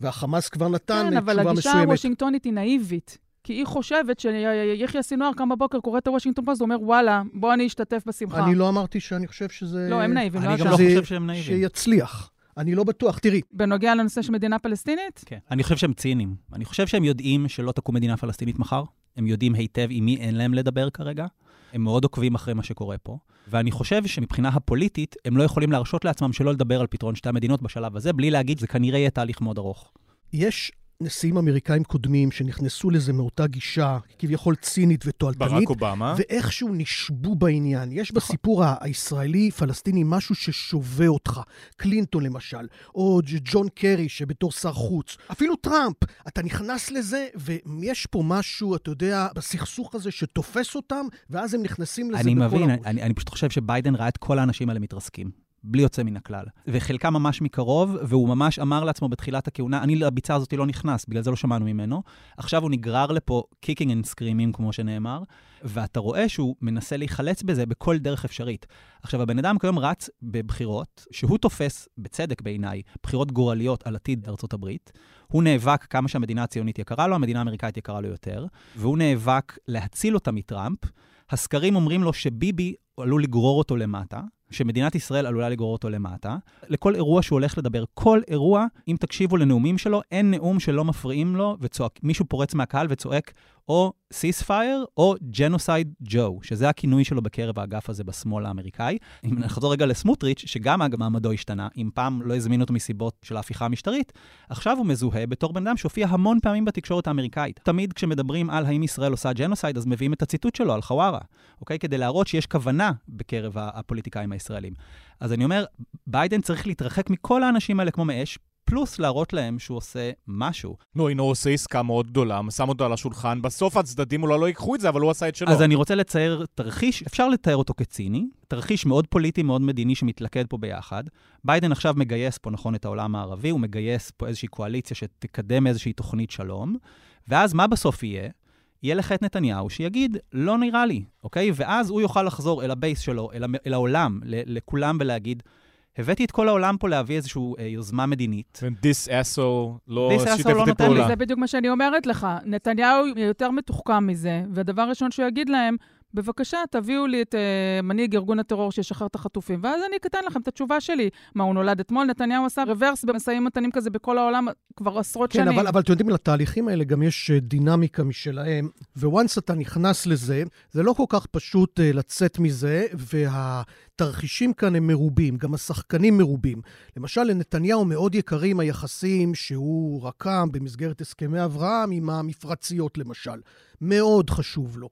והחמאס כבר נתן כן, תשובה מסוימת. כן, אבל הגישה הוושינגטונית היא נאיבית. כי היא חושבת שיחיא סינואר קם בבוקר, קורא את הוושינגטון פוסט, ואומר, וואלה, בוא אני אשתתף בשמחה. אני לא אמרתי שאני חושב שזה... לא, הם נאיבים, אני לא גם. לא חושב שהם נאיבים. שיצליח. אני לא בטוח. תראי, בנוגע לנושא של מדינה פלסטינית? כן. אני חושב שהם ציניים. אני חושב שהם יודעים שלא תקום מדינה פלסטינית מחר. הם יודעים היטב עם מי אין להם לדבר כרגע. הם מאוד עוקבים אחרי מה שקורה פה. ואני חושב שמבחינה הפוליטית, הם לא יכולים להרשות לעצמם שלא לדבר על פתרון שתי המדינות בשלב הזה, בלי להגיד, זה כנראה יהיה תהליך מאוד ארוך. יש נשיאים אמריקאים קודמים שנכנסו לזה מאותה גישה, כביכול צינית ותועלתנית. ברק אובמה. ואיכשהו נשבו בעניין. יש בסיפור הישראלי-פלסטיני משהו ששווה אותך. קלינטון למשל, או ג'ון קרי שבתור שר חוץ, אפילו טראמפ. אתה נכנס לזה, ויש פה משהו, אתה יודע, בסכסוך הזה שתופס אותם, ואז הם נכנסים לזה אני בכל מבין, הראש. אני, אני פשוט חושב שביידן ראה את כל האנשים האלה מתרסקים. בלי יוצא מן הכלל. וחלקם ממש מקרוב, והוא ממש אמר לעצמו בתחילת הכהונה, אני לביצה הזאת לא נכנס, בגלל זה לא שמענו ממנו. עכשיו הוא נגרר לפה kicking and screaming, כמו שנאמר, ואתה רואה שהוא מנסה להיחלץ בזה בכל דרך אפשרית. עכשיו, הבן אדם כיום רץ בבחירות, שהוא תופס, בצדק בעיניי, בחירות גורליות על עתיד ארצות הברית. הוא נאבק כמה שהמדינה הציונית יקרה לו, המדינה האמריקאית יקרה לו יותר, והוא נאבק להציל אותה מטראמפ. הסקרים אומרים לו שביבי עלול לגרור אותו למטה, שמדינת ישראל עלולה לגרור אותו למטה. לכל אירוע שהוא הולך לדבר, כל אירוע, אם תקשיבו לנאומים שלו, אין נאום שלא מפריעים לו וצועק, מישהו פורץ מהקהל וצועק או ceasefire או Genocide Joe, שזה הכינוי שלו בקרב האגף הזה בשמאל האמריקאי. אם נחזור רגע לסמוטריץ', שגם מעמדו השתנה, אם פעם לא הזמינו אותו מסיבות של ההפיכה המשטרית, עכשיו הוא מזוהה בתור בן אדם שהופיע המון פעמים בתקשורת האמריקאית. תמיד כשמדברים על האם ישראל עושה genocide, אז מביאים את הציטוט שלו על חווארה, אוקיי? כדי להראות שיש כוונה בקרב הפוליטיקאים הישראלים. אז אני אומר, ביידן צריך להתרחק מכל האנשים האלה כמו מאש, פלוס להראות להם שהוא עושה משהו. נו, הנה הוא עושה עסקה מאוד גדולה, שם אותו על השולחן, בסוף הצדדים אולי לא ייקחו את זה, אבל הוא עשה את שלו. אז אני רוצה לצייר תרחיש, אפשר לתאר אותו כציני, תרחיש מאוד פוליטי, מאוד מדיני, שמתלכד פה ביחד. ביידן עכשיו מגייס פה, נכון, את העולם הערבי, הוא מגייס פה איזושהי קואליציה שתקדם איזושהי תוכנית שלום, ואז מה בסוף יהיה? יהיה לך את נתניהו שיגיד, לא נראה לי, אוקיי? ואז הוא יוכל לחזור אל ה base שלו, אל, אל העולם, ל, לכולם ולהגיד, הבאתי את כל העולם פה להביא איזושהי אה, יוזמה מדינית. This asshole לא שיתף לא איתי נותן לי, פעולה. זה בדיוק מה שאני אומרת לך. נתניהו יותר מתוחכם מזה, והדבר הראשון שהוא יגיד להם, בבקשה, תביאו לי את uh, מנהיג ארגון הטרור שישחרר את החטופים, ואז אני אתן לכם את התשובה שלי. מה, הוא נולד אתמול? נתניהו עשה רוורס במשאים ומתנים כזה בכל העולם כבר עשרות כן, שנים. אבל, אבל אתם יודעים, לתהליכים האלה גם יש אה, דינמיקה משלהם, וואנס אתה נכנס לזה, זה לא כל כך פשוט uh, לצאת מזה, והתרחישים כאן הם מרובים, גם השחקנים מרובים. למשל, לנתניהו מאוד יקרים היחסים שהוא רקם במסגרת הסכמי אברהם עם המפרציות, למשל. מאוד חשוב לו.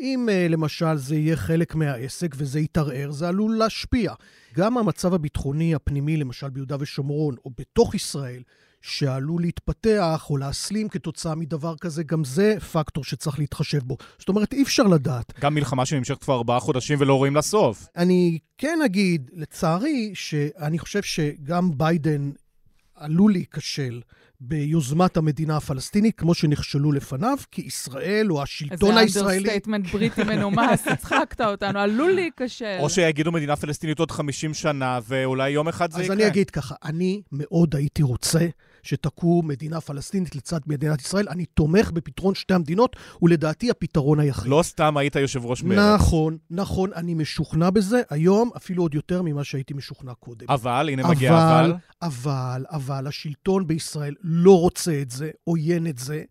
אם uh, למשל זה יהיה חלק מהעסק וזה יתערער, זה עלול להשפיע. גם המצב הביטחוני הפנימי, למשל ביהודה ושומרון, או בתוך ישראל, שעלול להתפתח או להסלים כתוצאה מדבר כזה, גם זה פקטור שצריך להתחשב בו. זאת אומרת, אי אפשר לדעת. גם מלחמה שנמשכת כבר ארבעה חודשים ולא רואים לה סוף. אני כן אגיד, לצערי, שאני חושב שגם ביידן עלול להיכשל ביוזמת המדינה הפלסטינית, כמו שנכשלו לפניו, כי ישראל או השלטון הישראלי... איזה understatement בריטי מנומס, הצחקת אותנו, עלול להיכשל. או שיגידו מדינה פלסטינית עוד 50 שנה, ואולי יום אחד זה אז יקרה. אני אגיד ככה, אני מאוד הייתי רוצה שתקום מדינה פלסטינית לצד מדינת ישראל. אני תומך בפתרון שתי המדינות, ולדעתי הפתרון היחיד. לא סתם היית יושב ראש מרצ. נכון, נכון, אני משוכנע בזה היום, אפילו עוד יותר ממה שהייתי משוכנע קודם. אבל, הנה מגיע אבל. אבל, אבל, אבל, השלטון בישראל לא רוצה את זה, עוין את זה.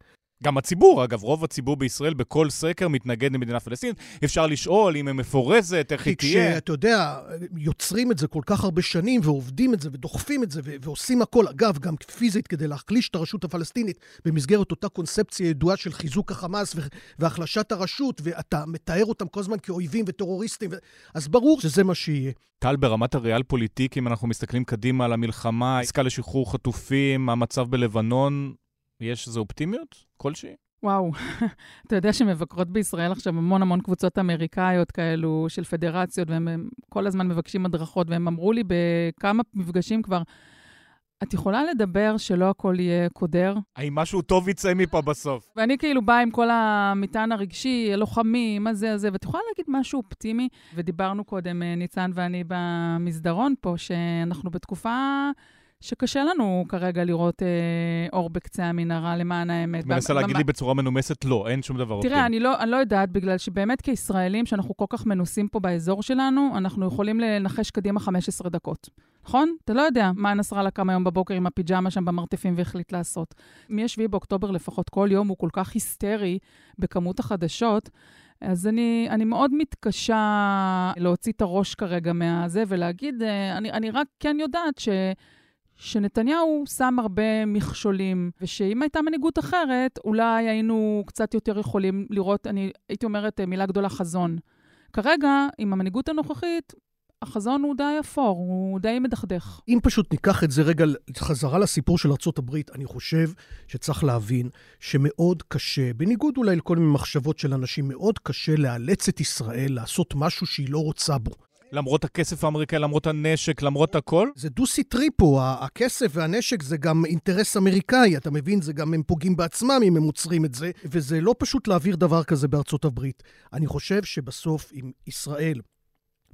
גם הציבור, אגב, רוב הציבור בישראל בכל סקר מתנגד למדינה פלסטינית. אפשר לשאול אם היא מפורזת, איך היא תהיה. כי כשאתה יודע, יוצרים את זה כל כך הרבה שנים, ועובדים את זה, ודוחפים את זה, ו- ועושים הכל, אגב, גם פיזית, כדי להחליש את הרשות הפלסטינית, במסגרת אותה קונספציה ידועה של חיזוק החמאס ו- והחלשת הרשות, ואתה מתאר אותם כל הזמן כאויבים וטרוריסטים, ו- אז ברור שזה מה שיהיה. טל, ברמת הריאל פוליטיק, אם אנחנו מסתכלים קדימה על המלחמה, עסקה לשחרור חטופים, המצב בלבנון, יש איזו אופטימיות כלשהי? וואו, אתה יודע שמבקרות בישראל עכשיו המון המון קבוצות אמריקאיות כאלו של פדרציות, והם כל הזמן מבקשים הדרכות, והם אמרו לי בכמה מפגשים כבר, את יכולה לדבר שלא הכל יהיה קודר? האם משהו טוב יצא מפה בסוף? ואני כאילו באה עם כל המטען הרגשי, הלוחמים, מה זה, הזה, ואת יכולה להגיד משהו אופטימי? ודיברנו קודם, אה, ניצן ואני במסדרון פה, שאנחנו בתקופה... שקשה לנו כרגע לראות אה, אור בקצה המנהרה, למען האמת. את מנסה להגיד לי בצורה מנומסת, לא, אין שום דבר תראה, אני לא, אני לא יודעת, בגלל שבאמת כישראלים, שאנחנו כל כך מנוסים פה באזור שלנו, אנחנו יכולים לנחש קדימה 15 דקות. נכון? אתה לא יודע מה נסראללה קם היום בבוקר עם הפיג'מה שם במרתפים והחליט לעשות. מ-7 באוקטובר לפחות, כל יום הוא כל כך היסטרי בכמות החדשות. אז אני, אני מאוד מתקשה להוציא את הראש כרגע מהזה ולהגיד, אה, אני, אני רק כן יודעת ש... שנתניהו שם הרבה מכשולים, ושאם הייתה מנהיגות אחרת, אולי היינו קצת יותר יכולים לראות, אני הייתי אומרת מילה גדולה, חזון. כרגע, עם המנהיגות הנוכחית, החזון הוא די אפור, הוא די מדכדך. אם פשוט ניקח את זה רגע חזרה לסיפור של ארה"ב, אני חושב שצריך להבין שמאוד קשה, בניגוד אולי לכל מיני מחשבות של אנשים, מאוד קשה לאלץ את ישראל לעשות משהו שהיא לא רוצה בו. למרות הכסף האמריקאי, למרות הנשק, למרות הכל? זה דו-סטרי פה, הכסף והנשק זה גם אינטרס אמריקאי, אתה מבין? זה גם הם פוגעים בעצמם אם הם עוצרים את זה, וזה לא פשוט להעביר דבר כזה בארצות הברית. אני חושב שבסוף, אם ישראל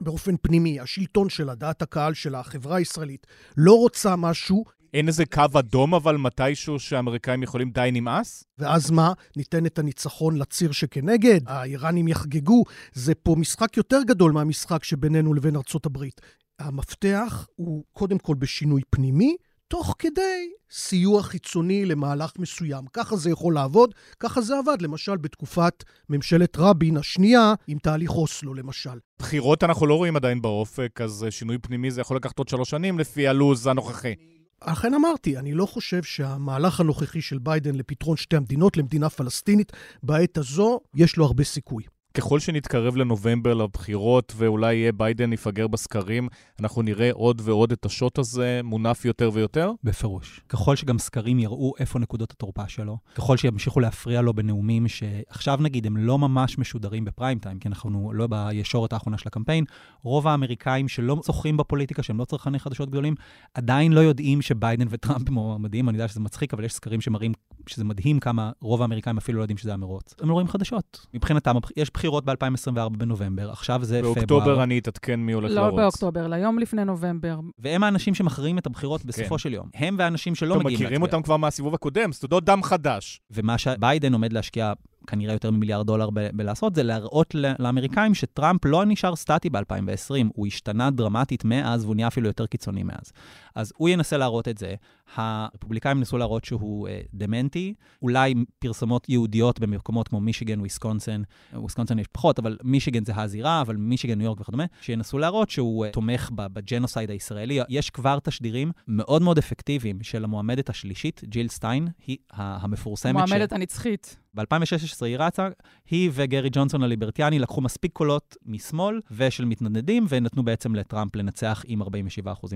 באופן פנימי, השלטון שלה, דעת הקהל שלה, החברה הישראלית, לא רוצה משהו, אין איזה קו אדום אבל מתישהו שהאמריקאים יכולים די נמאס? ואז מה? ניתן את הניצחון לציר שכנגד? האיראנים יחגגו? זה פה משחק יותר גדול מהמשחק שבינינו לבין ארצות הברית. המפתח הוא קודם כל בשינוי פנימי, תוך כדי סיוע חיצוני למהלך מסוים. ככה זה יכול לעבוד, ככה זה עבד, למשל בתקופת ממשלת רבין השנייה, עם תהליך אוסלו למשל. בחירות אנחנו לא רואים עדיין באופק, אז שינוי פנימי זה יכול לקחת עוד שלוש שנים לפי הלו"ז הנוכחי. אכן אמרתי, אני לא חושב שהמהלך הנוכחי של ביידן לפתרון שתי המדינות, למדינה פלסטינית, בעת הזו, יש לו הרבה סיכוי. ככל שנתקרב לנובמבר לבחירות ואולי יהיה ביידן יפגר בסקרים, אנחנו נראה עוד ועוד את השוט הזה מונף יותר ויותר? בפירוש. ככל שגם סקרים יראו איפה נקודות התורפה שלו, ככל שימשיכו להפריע לו בנאומים שעכשיו נגיד הם לא ממש משודרים בפריים טיים, כי אנחנו לא בישורת האחרונה של הקמפיין, רוב האמריקאים שלא זוכרים בפוליטיקה, שהם לא צרכני חדשות גדולים, עדיין לא יודעים שביידן וטראמפ מועמדים, אני יודע שזה מצחיק, אבל יש סקרים שמראים שזה מדהים כמה רוב האמריקאים אפילו לא יודעים שזה המרוץ. הם לא רואים חדשות. מבחינתם, יש בחירות ב-2024 בנובמבר, עכשיו זה פברואר. באוקטובר אני אתעדכן מי הולך לא לרוץ. לא באוקטובר, ליום לפני נובמבר. והם האנשים שמכריעים את הבחירות בסופו כן. של יום. הם והאנשים שלא מגיעים להצביע. מכירים אותם כבר מהסיבוב הקודם, סטודות דם חדש. ומה שביידן עומד להשקיע כנראה יותר ממיליארד דולר ב- בלעשות, זה להראות לאמריקאים שטראמפ לא נשאר סטטי ב-2020, הוא השתנה דרמטית מאז והוא נהיה אפילו יותר קיצוני מאז. אז הוא ינסה להראות את זה. הרפובליקאים ניסו להראות שהוא uh, דמנטי, אולי פרסומות יהודיות במקומות כמו מישיגן, וויסקונסין, וויסקונסין יש פחות, אבל מישיגן זה הזירה, אבל מישיגן, ניו יורק וכדומה, שינסו להראות שהוא uh, תומך ב genocide הישראלי. יש כבר תשדירים מאוד מאוד אפקטיביים של המועמדת השלישית, ג'יל סטיין, היא המפורסמת. המועמדת ש... הנצחית. ב-2016 היא רצה, היא וגרי ג'ונסון הליברטריאני לקחו מספיק קולות משמאל ושל מתנדנדים, ונתנו בעצם לטראמפ לנצח עם 47%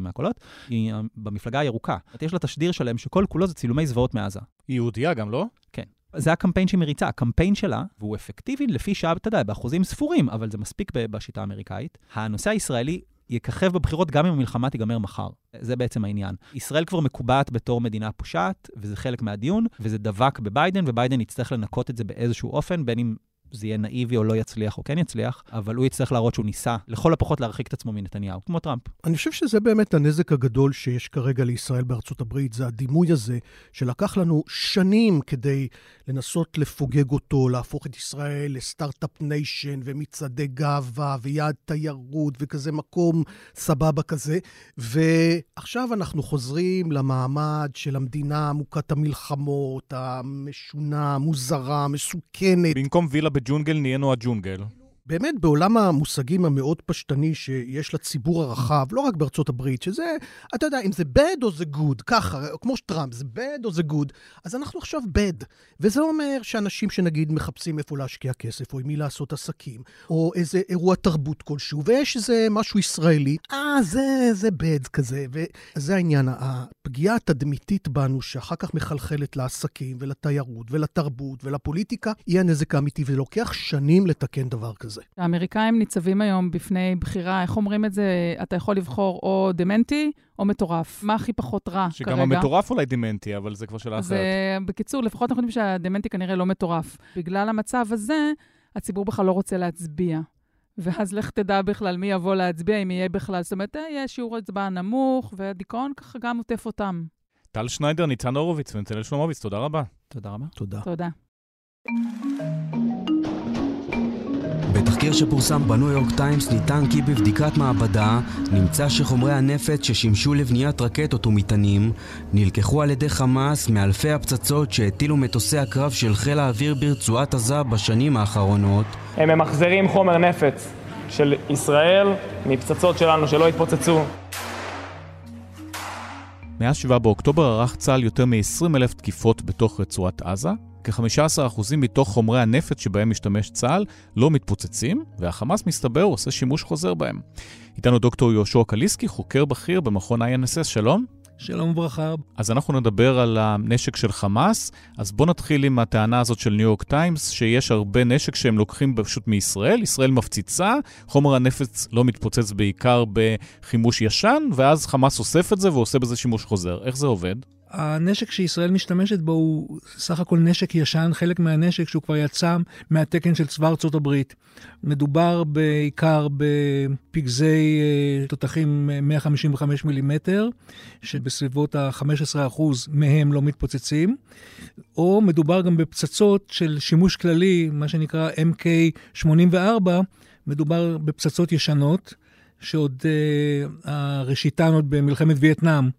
מהקולות. היא במפלגה הירוקה. יש לה תשדיר שלם שכל כולו זה צילומי זוועות מעזה. היא יהודייה גם, לא? כן. זה הקמפיין שהיא מריצה. הקמפיין שלה, והוא אפקטיבי לפי שעה, אתה יודע, באחוזים ספורים, אבל זה מספיק בשיטה האמריקאית. הנושא הישראלי יככב בבחירות גם אם המלחמה תיגמר מחר. זה בעצם העניין. ישראל כבר מקובעת בתור מדינה פושעת, וזה חלק מהדיון, וזה דבק בביידן, וביידן יצטרך לנקות את זה באיזשהו אופן, בין אם זה יהיה נאיבי או לא יצליח או כן יצליח, אבל הוא יצטרך להראות שהוא ניסה לכל הפחות להרחיק את עצמו מנתניהו, כמו טראמפ. אני חושב שזה באמת הנזק הגדול שיש כרגע לישראל בארצות הברית, זה הדימוי הזה שלקח לנו שנים כדי לנסות לפוגג אותו, להפוך את ישראל לסטארט-אפ ניישן ומצעדי גאווה ויעד תיירות וכזה מקום סבבה כזה. ועכשיו אנחנו חוזרים למעמד של המדינה מוכת המלחמות, המשונה, המוזרה, המסוכנת. במקום וילה בג'ונגל נהיינו הג'ונגל. באמת בעולם המושגים המאוד פשטני שיש לציבור הרחב, לא רק בארצות הברית, שזה, אתה יודע, אם זה bad או זה good, ככה, כמו שטראמפ, זה bad או זה good, אז אנחנו עכשיו bad. וזה אומר שאנשים שנגיד מחפשים איפה להשקיע כסף, או עם מי לעשות עסקים, או איזה אירוע תרבות כלשהו, ויש איזה משהו ישראלי, אה, זה, זה bad כזה, וזה העניין, הפגיעה התדמיתית בנו, שאחר כך מחלחלת לעסקים ולתיירות ולתרבות ולפוליטיקה, היא הנזק האמיתי, ולוקח שנים לתקן דבר כזה. זה. האמריקאים ניצבים היום בפני בחירה, איך אומרים את זה? אתה יכול לבחור או דמנטי או מטורף. מה הכי פחות רע שגם כרגע? שגם המטורף אולי דמנטי, אבל זה כבר שאלה אחרת. בקיצור, לפחות אנחנו יודעים שהדמנטי כנראה לא מטורף. בגלל המצב הזה, הציבור בכלל לא רוצה להצביע. ואז לך תדע בכלל מי יבוא להצביע, אם יהיה בכלל. זאת אומרת, יהיה שיעור הצבעה נמוך, והדיכאון ככה גם עוטף אותם. טל שניידר, ניצן הורוביץ ונתנאל שלומוביץ, תודה רבה. תודה רבה. תודה. תודה. בתחקיר שפורסם בניו יורק טיימס נטען כי בבדיקת מעבדה נמצא שחומרי הנפץ ששימשו לבניית רקטות ומטענים נלקחו על ידי חמאס מאלפי הפצצות שהטילו מטוסי הקרב של חיל האוויר ברצועת עזה בשנים האחרונות. הם ממחזרים חומר נפץ של ישראל מפצצות שלנו שלא התפוצצו. מאז 7 באוקטובר ערך צה"ל יותר מ-20 אלף תקיפות בתוך רצועת עזה, כ-15% מתוך חומרי הנפץ שבהם משתמש צה"ל לא מתפוצצים, והחמאס מסתבר עושה שימוש חוזר בהם. איתנו דוקטור יהושע קליסקי, חוקר בכיר במכון INSS, שלום. שלום וברכה. אז אנחנו נדבר על הנשק של חמאס. אז בואו נתחיל עם הטענה הזאת של ניו יורק טיימס, שיש הרבה נשק שהם לוקחים פשוט מישראל, ישראל מפציצה, חומר הנפץ לא מתפוצץ בעיקר בחימוש ישן, ואז חמאס אוסף את זה ועושה בזה שימוש חוזר. איך זה עובד? הנשק שישראל משתמשת בו הוא סך הכל נשק ישן, חלק מהנשק שהוא כבר יצא מהתקן של צבא ארצות הברית. מדובר בעיקר בפגזי אה, תותחים 155 מילימטר, שבסביבות ה-15% מהם לא מתפוצצים, או מדובר גם בפצצות של שימוש כללי, מה שנקרא MK84, מדובר בפצצות ישנות, שעוד אה, ראשיתן עוד במלחמת וייטנאם.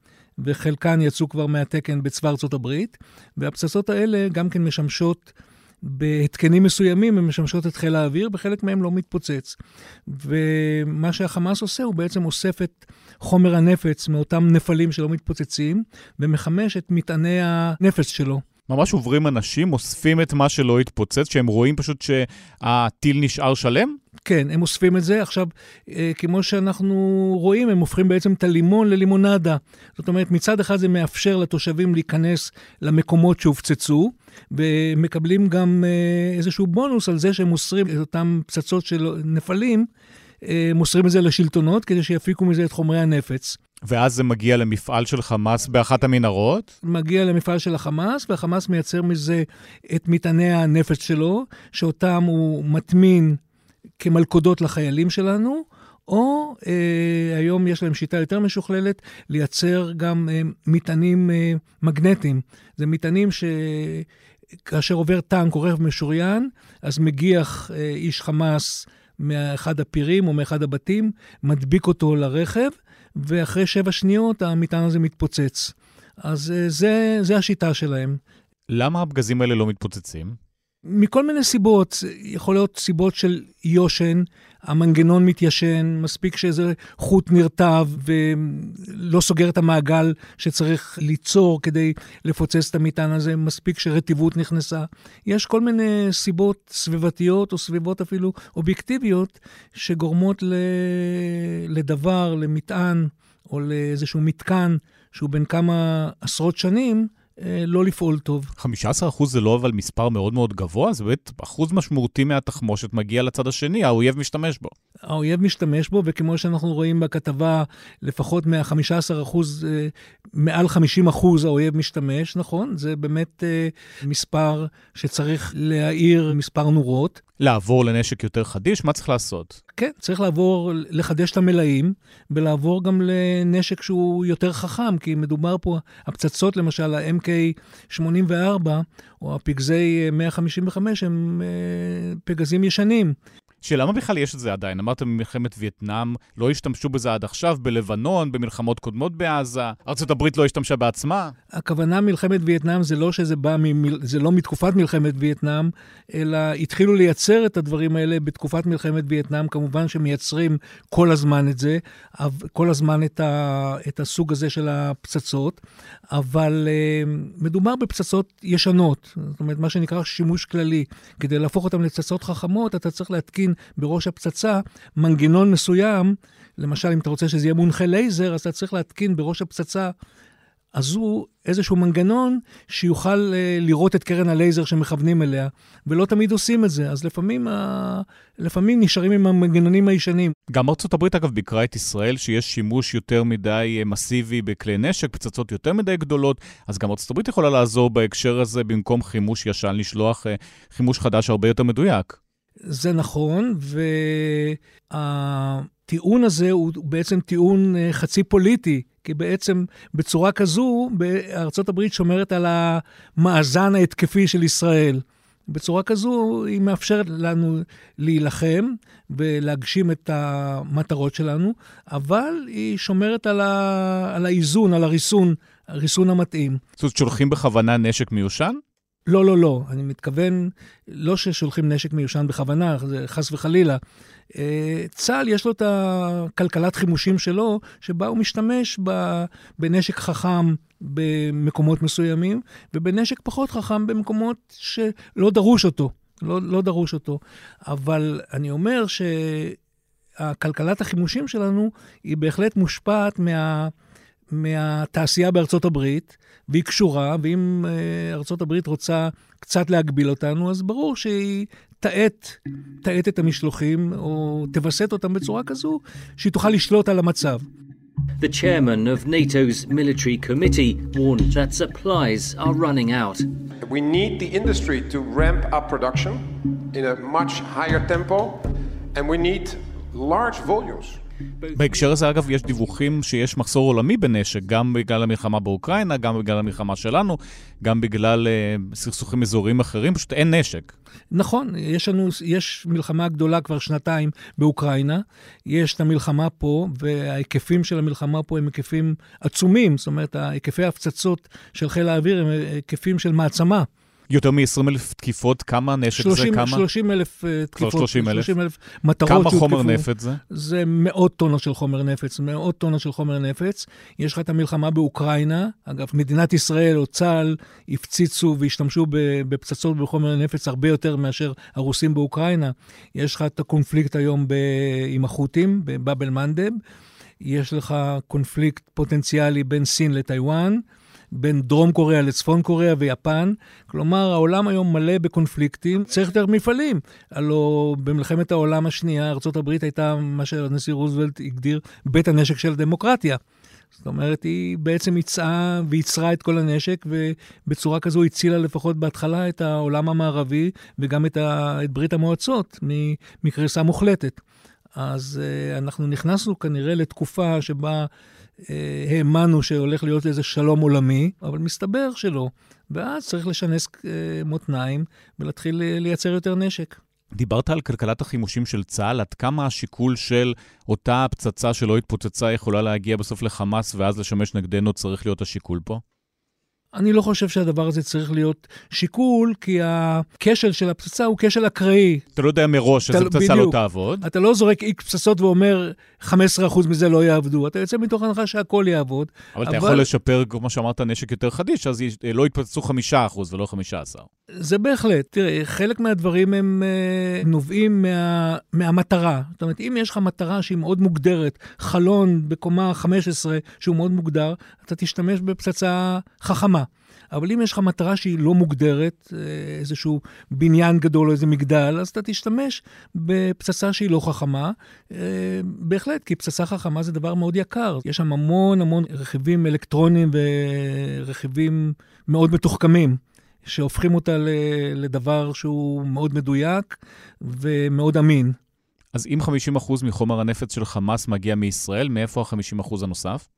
וחלקן יצאו כבר מהתקן בצבא ארצות הברית, והפצצות האלה גם כן משמשות בהתקנים מסוימים, הן משמשות את חיל האוויר, בחלק מהם לא מתפוצץ. ומה שהחמאס עושה, הוא בעצם אוסף את חומר הנפץ מאותם נפלים שלא מתפוצצים, ומחמש את מטעני הנפץ שלו. ממש עוברים אנשים, אוספים את מה שלא התפוצץ, שהם רואים פשוט שהטיל נשאר שלם? כן, הם אוספים את זה. עכשיו, אה, כמו שאנחנו רואים, הם הופכים בעצם את הלימון ללימונדה. זאת אומרת, מצד אחד זה מאפשר לתושבים להיכנס למקומות שהופצצו, ומקבלים גם אה, איזשהו בונוס על זה שהם מוסרים את אותם פצצות של נפלים, אה, מוסרים את זה לשלטונות כדי שיפיקו מזה את חומרי הנפץ. ואז זה מגיע למפעל של חמאס באחת המנהרות? מגיע למפעל של החמאס, והחמאס מייצר מזה את מטעני הנפץ שלו, שאותם הוא מטמין כמלכודות לחיילים שלנו, או אה, היום יש להם שיטה יותר משוכללת, לייצר גם אה, מטענים אה, מגנטיים. זה מטענים שכאשר עובר טנק או רכב משוריין, אז מגיח אה, איש חמאס מאחד הפירים או מאחד הבתים, מדביק אותו לרכב, ואחרי שבע שניות המטען הזה מתפוצץ. אז אה, זה, זה השיטה שלהם. למה הפגזים האלה לא מתפוצצים? מכל מיני סיבות, יכול להיות סיבות של יושן, המנגנון מתיישן, מספיק שאיזה חוט נרטב ולא סוגר את המעגל שצריך ליצור כדי לפוצץ את המטען הזה, מספיק שרטיבות נכנסה. יש כל מיני סיבות סביבתיות או סביבות אפילו אובייקטיביות שגורמות לדבר, למטען או לאיזשהו מתקן שהוא בין כמה עשרות שנים, לא לפעול טוב. 15% זה לא אבל מספר מאוד מאוד גבוה, זה באמת אחוז משמעותי מהתחמושת מגיע לצד השני, האויב משתמש בו. האויב משתמש בו, וכמו שאנחנו רואים בכתבה, לפחות מה-15% אה, מעל 50 אחוז האויב משתמש, נכון? זה באמת אה, מספר שצריך להאיר מספר נורות. לעבור לנשק יותר חדיש, מה צריך לעשות? כן, צריך לעבור, לחדש את המלאים, ולעבור גם לנשק שהוא יותר חכם, כי מדובר פה, הפצצות למשל, ה-MK84, או הפגזי 155, הם אה, פגזים ישנים. שלמה בכלל יש את זה עדיין? אמרתם במלחמת וייטנאם, לא השתמשו בזה עד עכשיו, בלבנון, במלחמות קודמות בעזה, ארה"ב לא השתמשה בעצמה? הכוונה מלחמת וייטנאם זה לא שזה בא, ממל... זה לא מתקופת מלחמת וייטנאם, אלא התחילו לייצר את הדברים האלה בתקופת מלחמת וייטנאם, כמובן שמייצרים כל הזמן את זה, כל הזמן את, ה... את הסוג הזה של הפצצות, אבל uh, מדובר בפצצות ישנות, זאת אומרת, מה שנקרא שימוש כללי. כדי להפוך אותן לפצצות חכמות, אתה צריך להתקין להתקין בראש הפצצה מנגנון מסוים, למשל, אם אתה רוצה שזה יהיה מונחה לייזר, אז אתה צריך להתקין בראש הפצצה הזו איזשהו מנגנון שיוכל uh, לראות את קרן הלייזר שמכוונים אליה, ולא תמיד עושים את זה. אז לפעמים, uh, לפעמים נשארים עם המנגנונים הישנים. גם ארצות הברית, אגב, ביקרה את ישראל שיש שימוש יותר מדי אה, מסיבי בכלי נשק, פצצות יותר מדי גדולות, אז גם ארצות הברית יכולה לעזור בהקשר הזה, במקום חימוש ישן, לשלוח uh, חימוש חדש הרבה יותר מדויק. זה נכון, והטיעון הזה הוא בעצם טיעון אה, חצי פוליטי, כי בעצם בצורה כזו, ארצות הברית שומרת על המאזן ההתקפי של ישראל. בצורה כזו היא מאפשרת לנו להילחם ולהגשים את המטרות שלנו, אבל היא שומרת על, ה... על האיזון, על הריסון, הריסון המתאים. זאת אומרת, שולחים בכוונה נשק מיושן? לא, לא, לא. אני מתכוון, לא ששולחים נשק מיושן בכוונה, חס וחלילה. אה, צה"ל יש לו את הכלכלת חימושים שלו, שבה הוא משתמש בנשק חכם במקומות מסוימים, ובנשק פחות חכם במקומות שלא דרוש אותו. לא, לא דרוש אותו. אבל אני אומר שהכלכלת החימושים שלנו היא בהחלט מושפעת מה... מהתעשייה בארצות הברית, והיא קשורה, ואם uh, ארצות הברית רוצה קצת להגביל אותנו, אז ברור שהיא תאט, תאט את המשלוחים, או תווסת אותם בצורה כזו, שהיא תוכל לשלוט על המצב. The chairman of NATO's military committee warned that supplies are running out. We need the industry to ramp up production in a much higher tempo, and we need large volumes. בהקשר הזה, אגב, יש דיווחים שיש מחסור עולמי בנשק, גם בגלל המלחמה באוקראינה, גם בגלל המלחמה שלנו, גם בגלל uh, סכסוכים אזוריים אחרים, פשוט אין נשק. נכון, יש לנו, יש מלחמה גדולה כבר שנתיים באוקראינה, יש את המלחמה פה, וההיקפים של המלחמה פה הם היקפים עצומים, זאת אומרת, היקפי ההפצצות של חיל האוויר הם היקפים של מעצמה. יותר מ-20 אלף תקיפות, כמה נשק 30, זה? כמה? 30 אלף uh, תקיפות. כבר 30 אלף? 30 אלף מטרות כמה חומר נפץ זה? זה מאות טונות של חומר נפץ, מאות טונות של חומר נפץ. יש לך את המלחמה באוקראינה. אגב, מדינת ישראל או צה"ל הפציצו והשתמשו בפצצות בחומר נפץ הרבה יותר מאשר הרוסים באוקראינה. יש לך את הקונפליקט היום ב- עם החות'ים, בבאב אל-מנדב. יש לך קונפליקט פוטנציאלי בין סין לטיוואן. בין דרום קוריאה לצפון קוריאה ויפן. כלומר, העולם היום מלא בקונפליקטים, צריך יותר מפעלים. הלוא במלחמת העולם השנייה, ארה"ב הייתה מה שהנשיא רוזוולט הגדיר בית הנשק של הדמוקרטיה. זאת אומרת, היא בעצם יצאה וייצרה את כל הנשק, ובצורה כזו הצילה לפחות בהתחלה את העולם המערבי וגם את, ה... את ברית המועצות מקריסה מוחלטת. אז uh, אנחנו נכנסנו כנראה לתקופה שבה אה, האמנו שהולך להיות איזה שלום עולמי, אבל מסתבר שלא. ואז צריך לשנס אה, מותניים ולהתחיל אה, לייצר יותר נשק. דיברת על כלכלת החימושים של צה"ל, עד כמה השיקול של אותה פצצה שלא התפוצצה יכולה להגיע בסוף לחמאס ואז לשמש נגדנו צריך להיות השיקול פה? אני לא חושב שהדבר הזה צריך להיות שיקול, כי הכשל של הפצצה הוא כשל אקראי. אתה לא יודע מראש שזו לא- פצצה לא תעבוד. אתה לא זורק איקס פצצות ואומר 15% מזה לא יעבדו, אתה יוצא מתוך הנחה שהכל יעבוד. אבל, אבל אתה יכול לשפר, כמו שאמרת, נשק יותר חדיש, אז לא יתפצצו 5% ולא 15%. זה בהחלט. תראה, חלק מהדברים הם uh, נובעים מה, מהמטרה. זאת אומרת, אם יש לך מטרה שהיא מאוד מוגדרת, חלון בקומה 15 שהוא מאוד מוגדר, אתה תשתמש בפצצה חכמה. אבל אם יש לך מטרה שהיא לא מוגדרת, איזשהו בניין גדול או איזה מגדל, אז אתה תשתמש בפצצה שהיא לא חכמה. בהחלט, כי פצצה חכמה זה דבר מאוד יקר. יש שם המון המון רכיבים אלקטרוניים ורכיבים מאוד מתוחכמים. שהופכים אותה לדבר שהוא מאוד מדויק ומאוד אמין. אז אם 50% מחומר הנפץ של חמאס מגיע מישראל, מאיפה ה-50% הנוסף?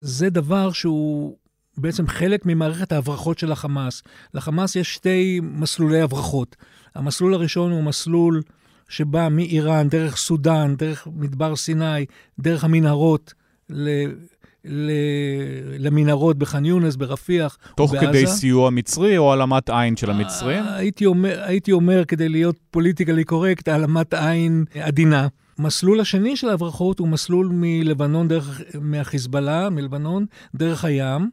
זה דבר שהוא בעצם חלק ממערכת ההברחות של החמאס. לחמאס יש שתי מסלולי הברחות. המסלול הראשון הוא מסלול שבא מאיראן, דרך סודאן, דרך מדבר סיני, דרך המנהרות למנהרות בח'אן יונס, ברפיח תוך ובעזה. כדי סיוע מצרי או העלמת עין של המצרים? אה, הייתי אומר, הייתי אומר, כדי להיות politically correct, העלמת עין עדינה. מסלול השני של ההברחות הוא מסלול מלבנון, דרך, מהחיזבאללה, מלבנון, דרך הים.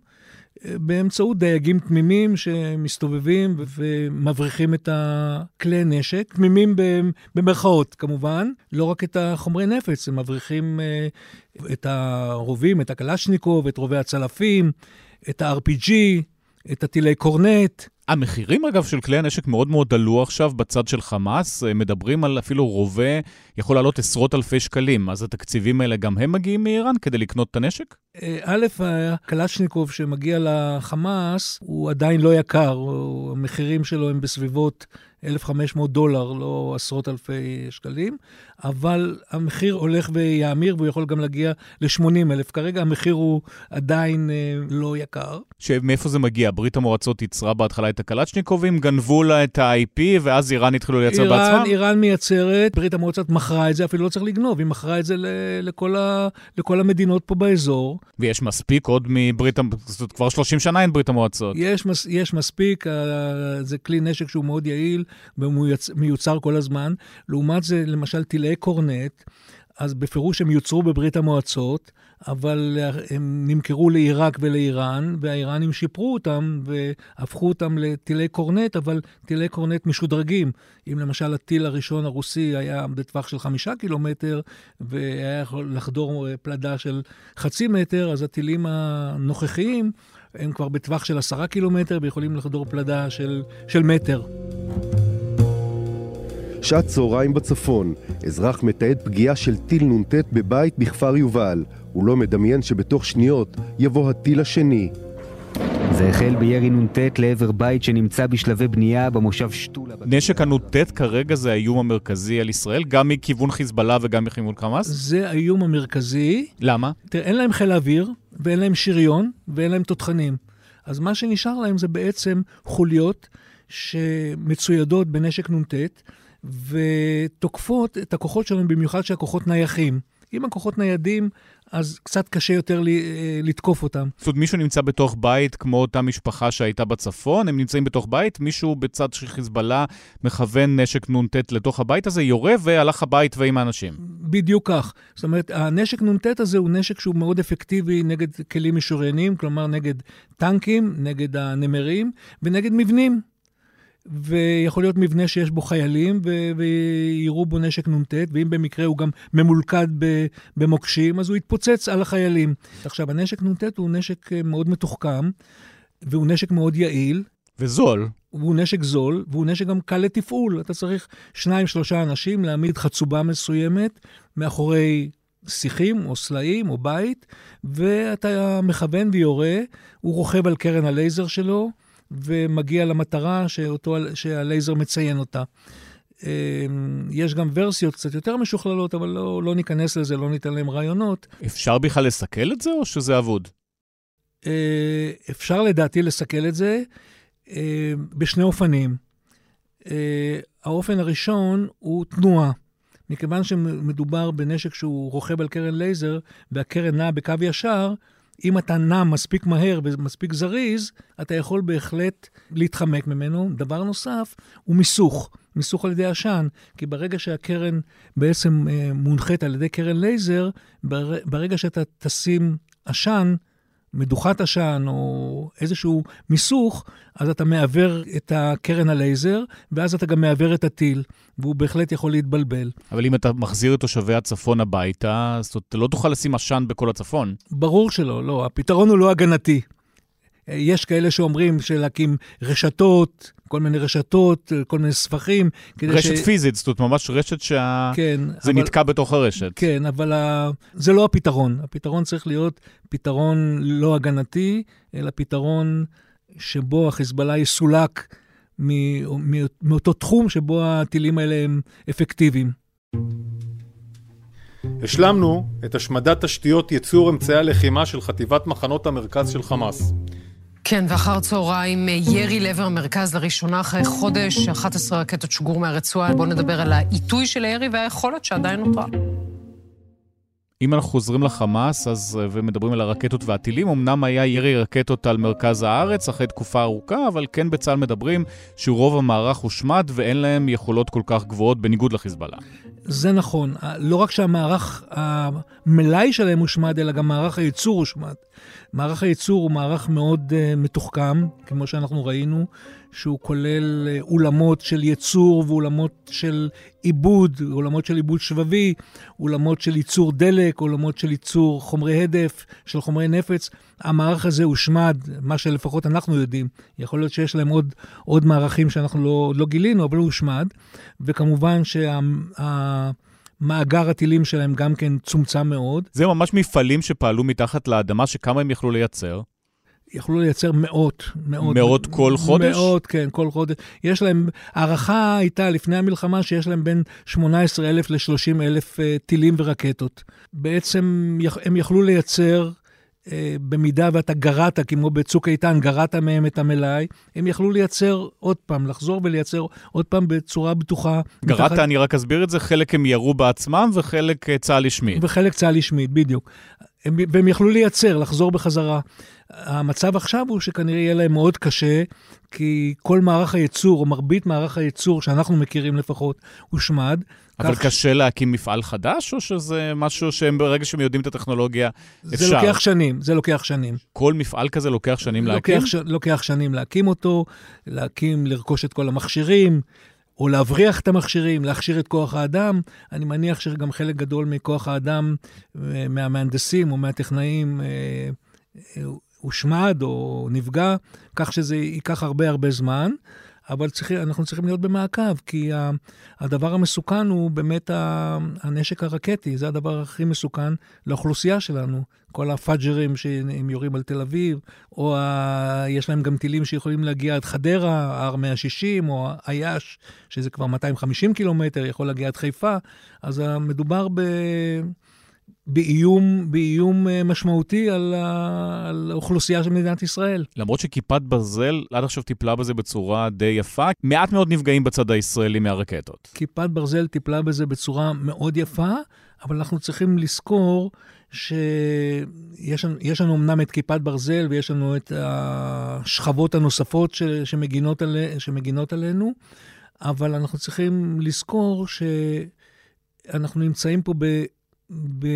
באמצעות דייגים תמימים שמסתובבים ומבריחים את הכלי נשק, תמימים במרכאות כמובן, לא רק את החומרי נפץ, הם מבריחים אה, את הרובים, את הקלשניקוב, את רובי הצלפים, את ה-RPG, את הטילי קורנט. המחירים, אגב, של כלי הנשק מאוד מאוד עלו עכשיו בצד של חמאס. אה, מדברים על אפילו רובה יכול לעלות עשרות אלפי שקלים. אז התקציבים האלה, גם הם מגיעים מאיראן כדי לקנות את הנשק? אה, א', הקלצ'ניקוב שמגיע לחמאס הוא עדיין לא יקר. המחירים שלו הם בסביבות 1,500 דולר, לא עשרות אלפי שקלים, אבל המחיר הולך ויאמיר והוא יכול גם להגיע ל-80 אלף. כרגע המחיר הוא עדיין אה, לא יקר. שמאיפה זה מגיע? ברית המועצות ייצרה בהתחלה את הקלצ'ניקובים, גנבו לה את ה-IP, ואז איראן התחילו לייצר איראן, בעצמם? איראן מייצרת, ברית המועצות מכרה את זה, אפילו לא צריך לגנוב, היא מכרה את זה לכל, ה, לכל המדינות פה באזור. ויש מספיק עוד מברית, זאת כבר 30 שנה אין ברית המועצות. יש, יש מספיק, זה כלי נשק שהוא מאוד יעיל. ומיוצר כל הזמן. לעומת זה, למשל, טילי קורנט, אז בפירוש הם יוצרו בברית המועצות, אבל הם נמכרו לעיראק ולאיראן, והאיראנים שיפרו אותם והפכו אותם לטילי קורנט, אבל טילי קורנט משודרגים. אם למשל הטיל הראשון הרוסי היה בטווח של חמישה קילומטר, והיה יכול לחדור פלדה של חצי מטר, אז הטילים הנוכחיים הם כבר בטווח של עשרה קילומטר ויכולים לחדור פלדה של, של מטר. שעת צהריים בצפון, אזרח מתעד פגיעה של טיל נ"ט בבית בכפר יובל. הוא לא מדמיין שבתוך שניות יבוא הטיל השני. זה החל בירי נ"ט לעבר בית שנמצא בשלבי בנייה במושב שתולה. נשק הנ"ט כרגע זה האיום המרכזי על ישראל, גם מכיוון חיזבאללה וגם מכיוון חמאס? זה האיום המרכזי. למה? תראה, אין להם חיל אוויר, ואין להם שריון, ואין להם תותחנים. אז מה שנשאר להם זה בעצם חוליות שמצוידות בנשק נ"ט, ותוקפות את הכוחות שלנו, במיוחד שהכוחות נייחים. אם הכוחות ניידים, אז קצת קשה יותר אה, לתקוף אותם. זאת אומרת, מישהו נמצא בתוך בית כמו אותה משפחה שהייתה בצפון, הם נמצאים בתוך בית, מישהו בצד של חיזבאללה מכוון נשק נ"ט לתוך הבית הזה, יורה והלך הבית ועם האנשים. בדיוק כך. זאת אומרת, הנשק נ"ט הזה הוא נשק שהוא מאוד אפקטיבי נגד כלים משוריינים, כלומר נגד טנקים, נגד הנמרים ונגד מבנים. ויכול להיות מבנה שיש בו חיילים ו- ויירו בו נשק נ"ט, ואם במקרה הוא גם ממולכד במוקשים, אז הוא יתפוצץ על החיילים. עכשיו, הנשק נ"ט הוא נשק אה, מאוד מתוחכם, והוא נשק מאוד יעיל. וזול. והוא נשק זול, והוא נשק גם קל לתפעול. אתה צריך שניים, שלושה אנשים להעמיד חצובה מסוימת מאחורי שיחים או סלעים או בית, ואתה מכוון ויורה, הוא רוכב על קרן הלייזר שלו. ומגיע למטרה שאותו, שהלייזר מציין אותה. אמ, יש גם ורסיות קצת יותר משוכללות, אבל לא, לא ניכנס לזה, לא ניתן להם רעיונות. אפשר בכלל לסכל את זה, או שזה אבוד? אה, אפשר לדעתי לסכל את זה אה, בשני אופנים. אה, האופן הראשון הוא תנועה. מכיוון שמדובר בנשק שהוא רוכב על קרן לייזר, והקרן נעה בקו ישר, אם אתה נע מספיק מהר ומספיק זריז, אתה יכול בהחלט להתחמק ממנו. דבר נוסף הוא מיסוך, מיסוך על ידי עשן, כי ברגע שהקרן בעצם אה, מונחית על ידי קרן לייזר, ברגע שאתה תשים עשן, מדוכת עשן או איזשהו מיסוך, אז אתה מעוור את הקרן הלייזר, ואז אתה גם מעוור את הטיל, והוא בהחלט יכול להתבלבל. אבל אם אתה מחזיר את תושבי הצפון הביתה, זאת אומרת, אתה לא תוכל לשים עשן בכל הצפון. ברור שלא, לא. הפתרון הוא לא הגנתי. יש כאלה שאומרים שלהקים רשתות, כל מיני רשתות, כל מיני ספחים. רשת ש... פיזית, זאת אומרת, ממש רשת שזה כן, אבל... נתקע בתוך הרשת. כן, אבל ה... זה לא הפתרון. הפתרון צריך להיות פתרון לא הגנתי, אלא פתרון שבו החיזבאללה יסולק מאותו תחום שבו הטילים האלה הם אפקטיביים. השלמנו את השמדת תשתיות ייצור אמצעי הלחימה של חטיבת מחנות המרכז של חמאס. כן, ואחר צהריים ירי לעבר המרכז לראשונה אחרי חודש, 11 רקטות שוגרו מהרצועה. בואו נדבר על העיתוי של הירי והיכולת שעדיין נותרה. אם אנחנו חוזרים לחמאס אז, אה, ומדברים על הרקטות והטילים, אמנם היה ירי רקטות על מרכז הארץ אחרי תקופה ארוכה, אבל כן בצה"ל מדברים שרוב המערך הושמד ואין להם יכולות כל כך גבוהות בניגוד לחיזבאללה. זה נכון. לא רק שהמערך, המלאי שלהם הושמד, אלא גם מערך הייצור הושמד. מערך הייצור הוא מערך מאוד uh, מתוחכם, כמו שאנחנו ראינו, שהוא כולל uh, אולמות של ייצור ואולמות של עיבוד, אולמות של עיבוד שבבי, אולמות של ייצור דלק, אולמות של ייצור חומרי הדף, של חומרי נפץ. המערך הזה הושמד, מה שלפחות אנחנו יודעים. יכול להיות שיש להם עוד, עוד מערכים שאנחנו לא, לא גילינו, אבל הוא הושמד. וכמובן שה... מאגר הטילים שלהם גם כן צומצם מאוד. זה ממש מפעלים שפעלו מתחת לאדמה, שכמה הם יכלו לייצר? יכלו לייצר מאות, מאות. מאות כל חודש? מאות, כן, כל חודש. יש להם, הערכה הייתה לפני המלחמה שיש להם בין 18,000 ל-30,000 uh, טילים ורקטות. בעצם הם יכלו לייצר אה, במידה ואתה גרעת, כמו בצוק איתן, גרעת מהם את המלאי, הם יכלו לייצר עוד פעם, לחזור ולייצר עוד פעם בצורה בטוחה. גרעת, מתחת... אני רק אסביר את זה, חלק הם ירו בעצמם וחלק אה, צה"ל השמיד. וחלק צה"ל השמיד, בדיוק. הם, והם יכלו לייצר, לחזור בחזרה. המצב עכשיו הוא שכנראה יהיה להם מאוד קשה, כי כל מערך הייצור, או מרבית מערך הייצור שאנחנו מכירים לפחות, הושמד. אבל כך... קשה להקים מפעל חדש, או שזה משהו שהם ברגע שהם יודעים את הטכנולוגיה, אפשר? זה לוקח שנים, זה לוקח שנים. כל מפעל כזה לוקח שנים לוקח להקים? ש... לוקח שנים להקים אותו, להקים, לרכוש את כל המכשירים. או להבריח את המכשירים, להכשיר את כוח האדם. אני מניח שגם חלק גדול מכוח האדם, אה, מהמהנדסים או מהטכנאים, אה, אה, הושמד או נפגע, כך שזה ייקח הרבה הרבה זמן. אבל צריך, אנחנו צריכים להיות במעקב, כי הדבר המסוכן הוא באמת הנשק הרקטי, זה הדבר הכי מסוכן לאוכלוסייה שלנו. כל הפאג'רים שהם יורים על תל אביב, או ה... יש להם גם טילים שיכולים להגיע עד חדרה, R160, או אייש, שזה כבר 250 קילומטר, יכול להגיע עד חיפה. אז מדובר ב... באיום, באיום אה, משמעותי על, ה, על האוכלוסייה של מדינת ישראל. למרות שכיפת ברזל עד עכשיו טיפלה בזה בצורה די יפה, מעט מאוד נפגעים בצד הישראלי מהרקטות. כיפת ברזל טיפלה בזה בצורה מאוד יפה, אבל אנחנו צריכים לזכור שיש לנו אמנם את כיפת ברזל ויש לנו את השכבות הנוספות ש, שמגינות, עלי, שמגינות עלינו, אבל אנחנו צריכים לזכור שאנחנו נמצאים פה ב...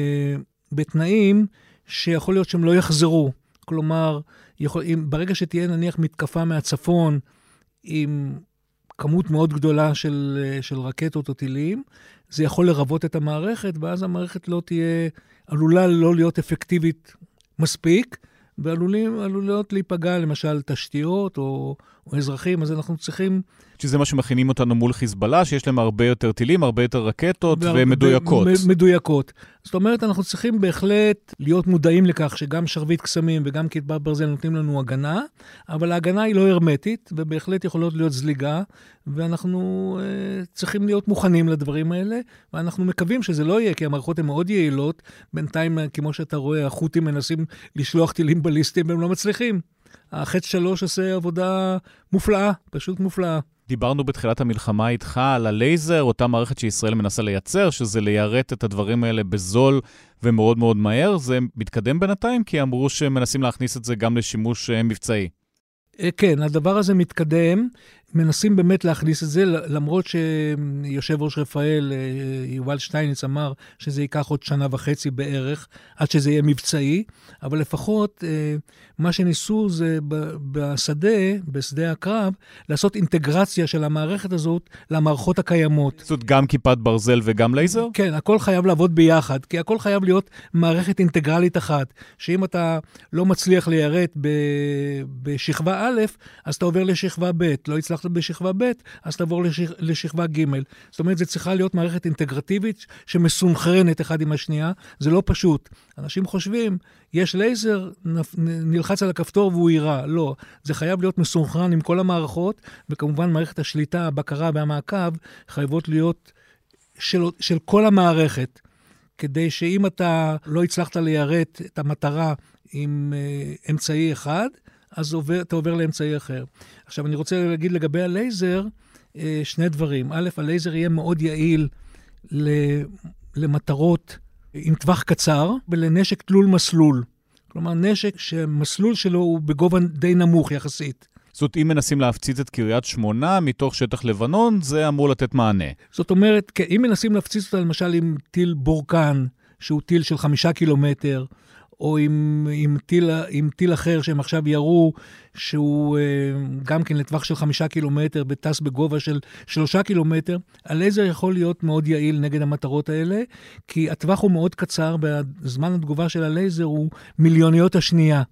בתנאים שיכול להיות שהם לא יחזרו. כלומר, יכול, אם, ברגע שתהיה נניח מתקפה מהצפון עם כמות מאוד גדולה של, של רקטות או טילים, זה יכול לרבות את המערכת, ואז המערכת לא תהיה, עלולה לא להיות אפקטיבית מספיק, ועלולות להיפגע למשל תשתיות או, או אזרחים, אז אנחנו צריכים שזה מה שמכינים אותנו מול חיזבאללה, שיש להם הרבה יותר טילים, הרבה יותר רקטות ומדויקות. מדויקות. זאת אומרת, אנחנו צריכים בהחלט להיות מודעים לכך שגם שרביט קסמים וגם כתבת ברזל נותנים לנו הגנה, אבל ההגנה היא לא הרמטית, ובהחלט יכולות להיות זליגה, ואנחנו uh, צריכים להיות מוכנים לדברים האלה, ואנחנו מקווים שזה לא יהיה, כי המערכות הן מאוד יעילות. בינתיים, כמו שאתה רואה, החות'ים מנסים לשלוח טילים בליסטיים והם לא מצליחים. החץ שלוש עושה עבודה מופלאה, פשוט מופלאה. דיברנו בתחילת המלחמה איתך על הלייזר, אותה מערכת שישראל מנסה לייצר, שזה ליירט את הדברים האלה בזול ומאוד מאוד מהר. זה מתקדם בינתיים, כי אמרו שהם מנסים להכניס את זה גם לשימוש אה, מבצעי. אה, כן, הדבר הזה מתקדם. מנסים באמת להכניס את זה, למרות שיושב ראש רפאל, אה, יובל שטייניץ, אמר שזה ייקח עוד שנה וחצי בערך, עד שזה יהיה מבצעי, אבל לפחות אה, מה שניסו זה בשדה, בשדה הקרב, לעשות אינטגרציה של המערכת הזאת למערכות הקיימות. זאת גם כיפת ברזל וגם לייזר? כן, הכל חייב לעבוד ביחד, כי הכל חייב להיות מערכת אינטגרלית אחת, שאם אתה לא מצליח ליירט בשכבה א', אז אתה עובר לשכבה ב', לא הצלחת בשכבה ב', אז תעבור לשכ... לשכבה ג'. זאת אומרת, זו צריכה להיות מערכת אינטגרטיבית שמסונכרנת אחד עם השנייה. זה לא פשוט. אנשים חושבים, יש לייזר, נלחץ על הכפתור והוא יירה. לא, זה חייב להיות מסונכרן עם כל המערכות, וכמובן מערכת השליטה, הבקרה והמעקב חייבות להיות של, של כל המערכת. כדי שאם אתה לא הצלחת ליירט את המטרה עם uh, אמצעי אחד, אז עובר, אתה עובר לאמצעי אחר. עכשיו, אני רוצה להגיד לגבי הלייזר, אה, שני דברים. א', הלייזר יהיה מאוד יעיל למטרות עם טווח קצר ולנשק תלול מסלול. כלומר, נשק שמסלול שלו הוא בגובה די נמוך יחסית. זאת אומרת, אם מנסים להפציץ את קריית שמונה מתוך שטח לבנון, זה אמור לתת מענה. זאת אומרת, אם מנסים להפציץ אותה למשל עם טיל בורקן, שהוא טיל של חמישה קילומטר, או עם, עם, טיל, עם טיל אחר שהם עכשיו ירו, שהוא אה, גם כן לטווח של חמישה קילומטר וטס בגובה של שלושה קילומטר, הלייזר יכול להיות מאוד יעיל נגד המטרות האלה, כי הטווח הוא מאוד קצר, וזמן התגובה של הלייזר הוא מיליוניות השנייה.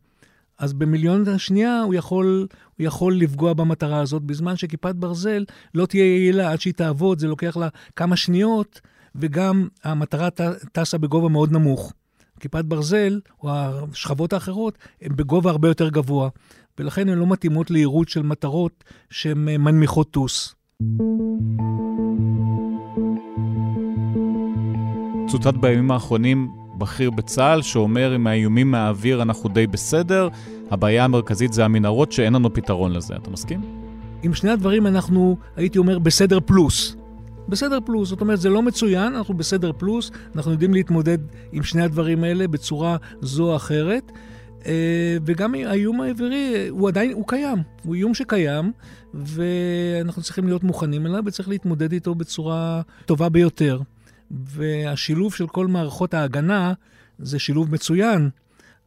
אז במיליון השנייה הוא יכול, הוא יכול לפגוע במטרה הזאת, בזמן שכיפת ברזל לא תהיה יעילה עד שהיא תעבוד, זה לוקח לה כמה שניות, וגם המטרה טסה בגובה מאוד נמוך. כיפת ברזל, או השכבות האחרות, הן בגובה הרבה יותר גבוה, ולכן הן לא מתאימות ליירוט של מטרות שהן אה, מנמיכות טוס. צוטט בימים האחרונים בכיר בצה"ל שאומר עם האיומים מהאוויר אנחנו די בסדר, הבעיה המרכזית זה המנהרות שאין לנו פתרון לזה. אתה מסכים? עם שני הדברים אנחנו, הייתי אומר, בסדר פלוס. בסדר פלוס. זאת אומרת, זה לא מצוין, אנחנו בסדר פלוס, אנחנו יודעים להתמודד עם שני הדברים האלה בצורה זו או אחרת. אה, וגם האיום האווירי, הוא עדיין, הוא קיים, הוא איום שקיים, ואנחנו צריכים להיות מוכנים אליו וצריך להתמודד איתו בצורה טובה ביותר. והשילוב של כל מערכות ההגנה זה שילוב מצוין,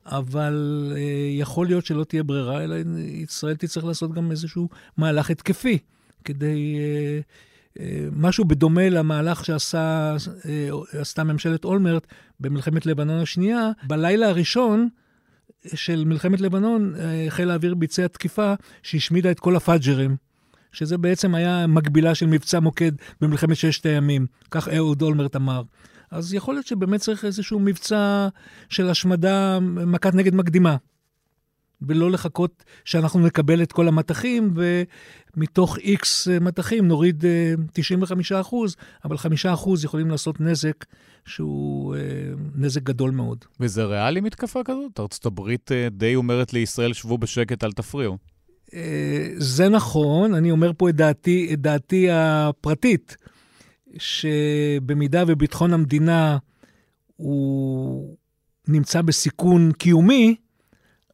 אבל אה, יכול להיות שלא תהיה ברירה, אלא ישראל תצטרך לעשות גם איזשהו מהלך התקפי כדי... אה, משהו בדומה למהלך שעשה, אה, ממשלת אולמרט במלחמת לבנון השנייה. בלילה הראשון של מלחמת לבנון, אה, חיל האוויר ביצע תקיפה שהשמידה את כל הפאג'רים. שזה בעצם היה מקבילה של מבצע מוקד במלחמת ששת הימים, כך אהוד אולמרט אמר. אז יכול להיות שבאמת צריך איזשהו מבצע של השמדה, מכת נגד מקדימה. ולא לחכות שאנחנו נקבל את כל המטחים, ומתוך איקס מטחים נוריד 95 אה, אחוז, אבל 5 אחוז יכולים לעשות נזק שהוא אה, נזק גדול מאוד. וזה ריאלי מתקפה כזאת? ארצות הברית אה, די אומרת לישראל, שבו בשקט, אל תפריעו. זה נכון, אני אומר פה את דעתי, את דעתי הפרטית, שבמידה וביטחון המדינה הוא נמצא בסיכון קיומי,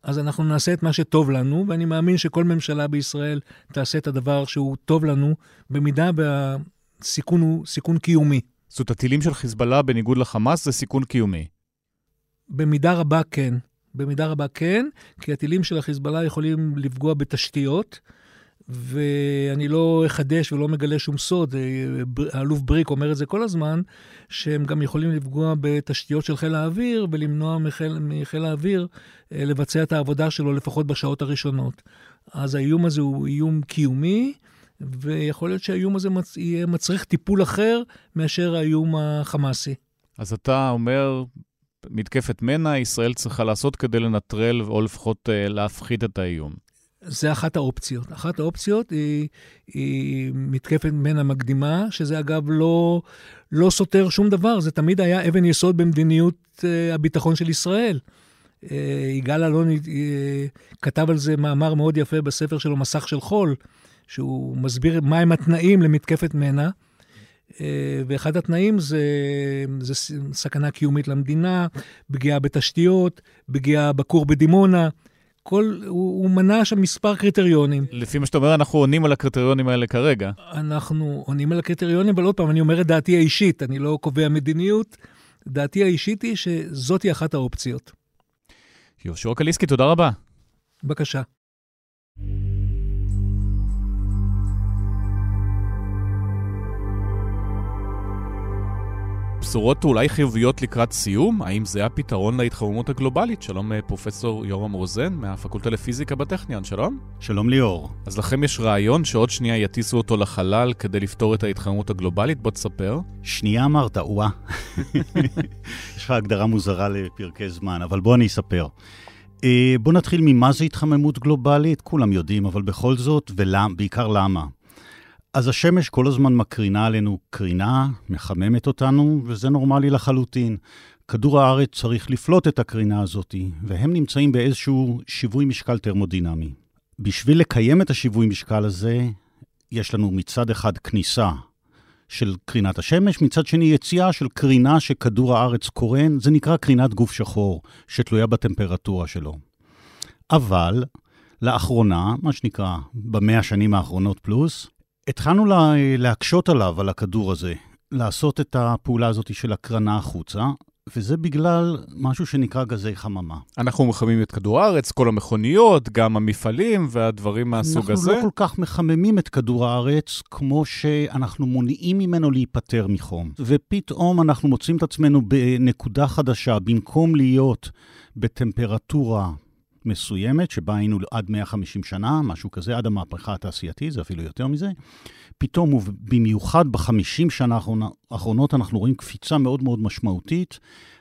אז אנחנו נעשה את מה שטוב לנו, ואני מאמין שכל ממשלה בישראל תעשה את הדבר שהוא טוב לנו, במידה והסיכון הוא סיכון קיומי. זאת אומרת, הטילים של חיזבאללה, בניגוד לחמאס, זה סיכון קיומי. במידה רבה כן. במידה רבה כן, כי הטילים של החיזבאללה יכולים לפגוע בתשתיות, ואני לא אחדש ולא מגלה שום סוד, אה, האלוף בריק אומר את זה כל הזמן, שהם גם יכולים לפגוע בתשתיות של חיל האוויר ולמנוע מחיל, מחיל האוויר אה, לבצע את העבודה שלו לפחות בשעות הראשונות. אז האיום הזה הוא איום קיומי, ויכול להיות שהאיום הזה מצ... יהיה מצריך טיפול אחר מאשר האיום החמאסי. אז אתה אומר, מתקפת מנע, ישראל צריכה לעשות כדי לנטרל או לפחות אה, להפחית את האיום. זה אחת האופציות. אחת האופציות היא, היא מתקפת מנע מקדימה, שזה אגב לא, לא סותר שום דבר, זה תמיד היה אבן יסוד במדיניות uh, הביטחון של ישראל. Uh, יגאל אלון uh, כתב על זה מאמר מאוד יפה בספר שלו, מסך של חול, שהוא מסביר מהם התנאים למתקפת מנע. Uh, ואחד התנאים זה, זה סכנה קיומית למדינה, פגיעה בתשתיות, פגיעה בכור בדימונה. כל, הוא, הוא מנה שם מספר קריטריונים. לפי מה שאתה אומר, אנחנו עונים על הקריטריונים האלה כרגע. אנחנו עונים על הקריטריונים, אבל עוד פעם, אני אומר את דעתי האישית, אני לא קובע מדיניות. דעתי האישית היא שזאתי אחת האופציות. יהושע קליסקי, תודה רבה. בבקשה. בשורות אולי חיוביות לקראת סיום? האם זה הפתרון להתחממות הגלובלית? שלום אה, פרופסור יורם רוזן מהפקולטה לפיזיקה בטכניון, שלום. שלום ליאור. אז לכם יש רעיון שעוד שנייה יטיסו אותו לחלל כדי לפתור את ההתחממות הגלובלית? בוא תספר. שנייה אמרת, וואה. יש לך הגדרה מוזרה לפרקי זמן, אבל בוא אני אספר. אה, בוא נתחיל ממה זה התחממות גלובלית, כולם יודעים, אבל בכל זאת, ובעיקר למה. אז השמש כל הזמן מקרינה עלינו קרינה, מחממת אותנו, וזה נורמלי לחלוטין. כדור הארץ צריך לפלוט את הקרינה הזאת, והם נמצאים באיזשהו שיווי משקל טרמודינמי. בשביל לקיים את השיווי משקל הזה, יש לנו מצד אחד כניסה של קרינת השמש, מצד שני יציאה של קרינה שכדור הארץ קורן, זה נקרא קרינת גוף שחור, שתלויה בטמפרטורה שלו. אבל לאחרונה, מה שנקרא במאה השנים האחרונות פלוס, התחלנו לה, להקשות עליו, על הכדור הזה, לעשות את הפעולה הזאת של הקרנה החוצה, וזה בגלל משהו שנקרא גזי חממה. אנחנו מחממים את כדור הארץ, כל המכוניות, גם המפעלים והדברים מהסוג אנחנו הזה. אנחנו לא כל כך מחממים את כדור הארץ כמו שאנחנו מונעים ממנו להיפטר מחום. ופתאום אנחנו מוצאים את עצמנו בנקודה חדשה, במקום להיות בטמפרטורה מסוימת, שבה היינו עד 150 שנה, משהו כזה, עד המהפכה התעשייתית, זה אפילו יותר מזה. פתאום, ובמיוחד ב-50 שנה האחרונות, אנחנו רואים קפיצה מאוד מאוד משמעותית,